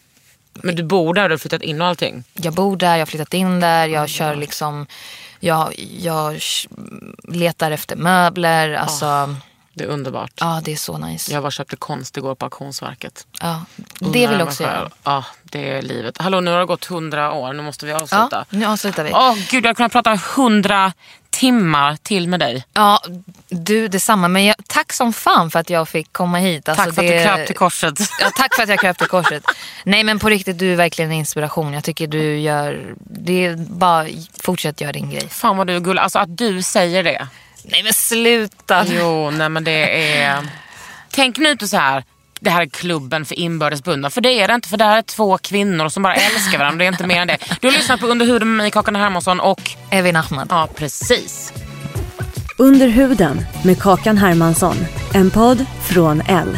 Men du bor där du har flyttat in och allting. jag bor där, jag har flyttat in där, jag kör liksom... Jag, jag letar efter möbler. Alltså, ja, Det är underbart. det är så nice. Jag var köpte konst igår på Auktionsverket. Ja, det vill också göra. Ja, det är livet. Hallå, nu har det gått hundra år. Nu måste vi Ja, avsluta. nu avslutar vi. Åh gud, jag hade kunnat prata hundra timmar till med dig. Ja, du detsamma. Men jag, tack som fan för att jag fick komma hit. Alltså, Tack för det- att du kröp till korset. Ja, tack för att jag kröp till korset. Nej men på riktigt, du är verkligen en inspiration. Jag tycker du gör, det är bara fortsätt göra din grej. Fan vad du är gullig. Alltså att du säger det. Nej men sluta. Jo, nej men det är... Tänk nu inte så här. Det här är klubben för inbördes beundran. För det är det inte. För det här är två kvinnor som bara älskar varandra. Det är inte mer än det. Du har lyssnat på Under huden med mig, Kakan Hermansson och... Evin Ahmad. Ja, precis. Under huden med Kakan Hermansson. En podd från L.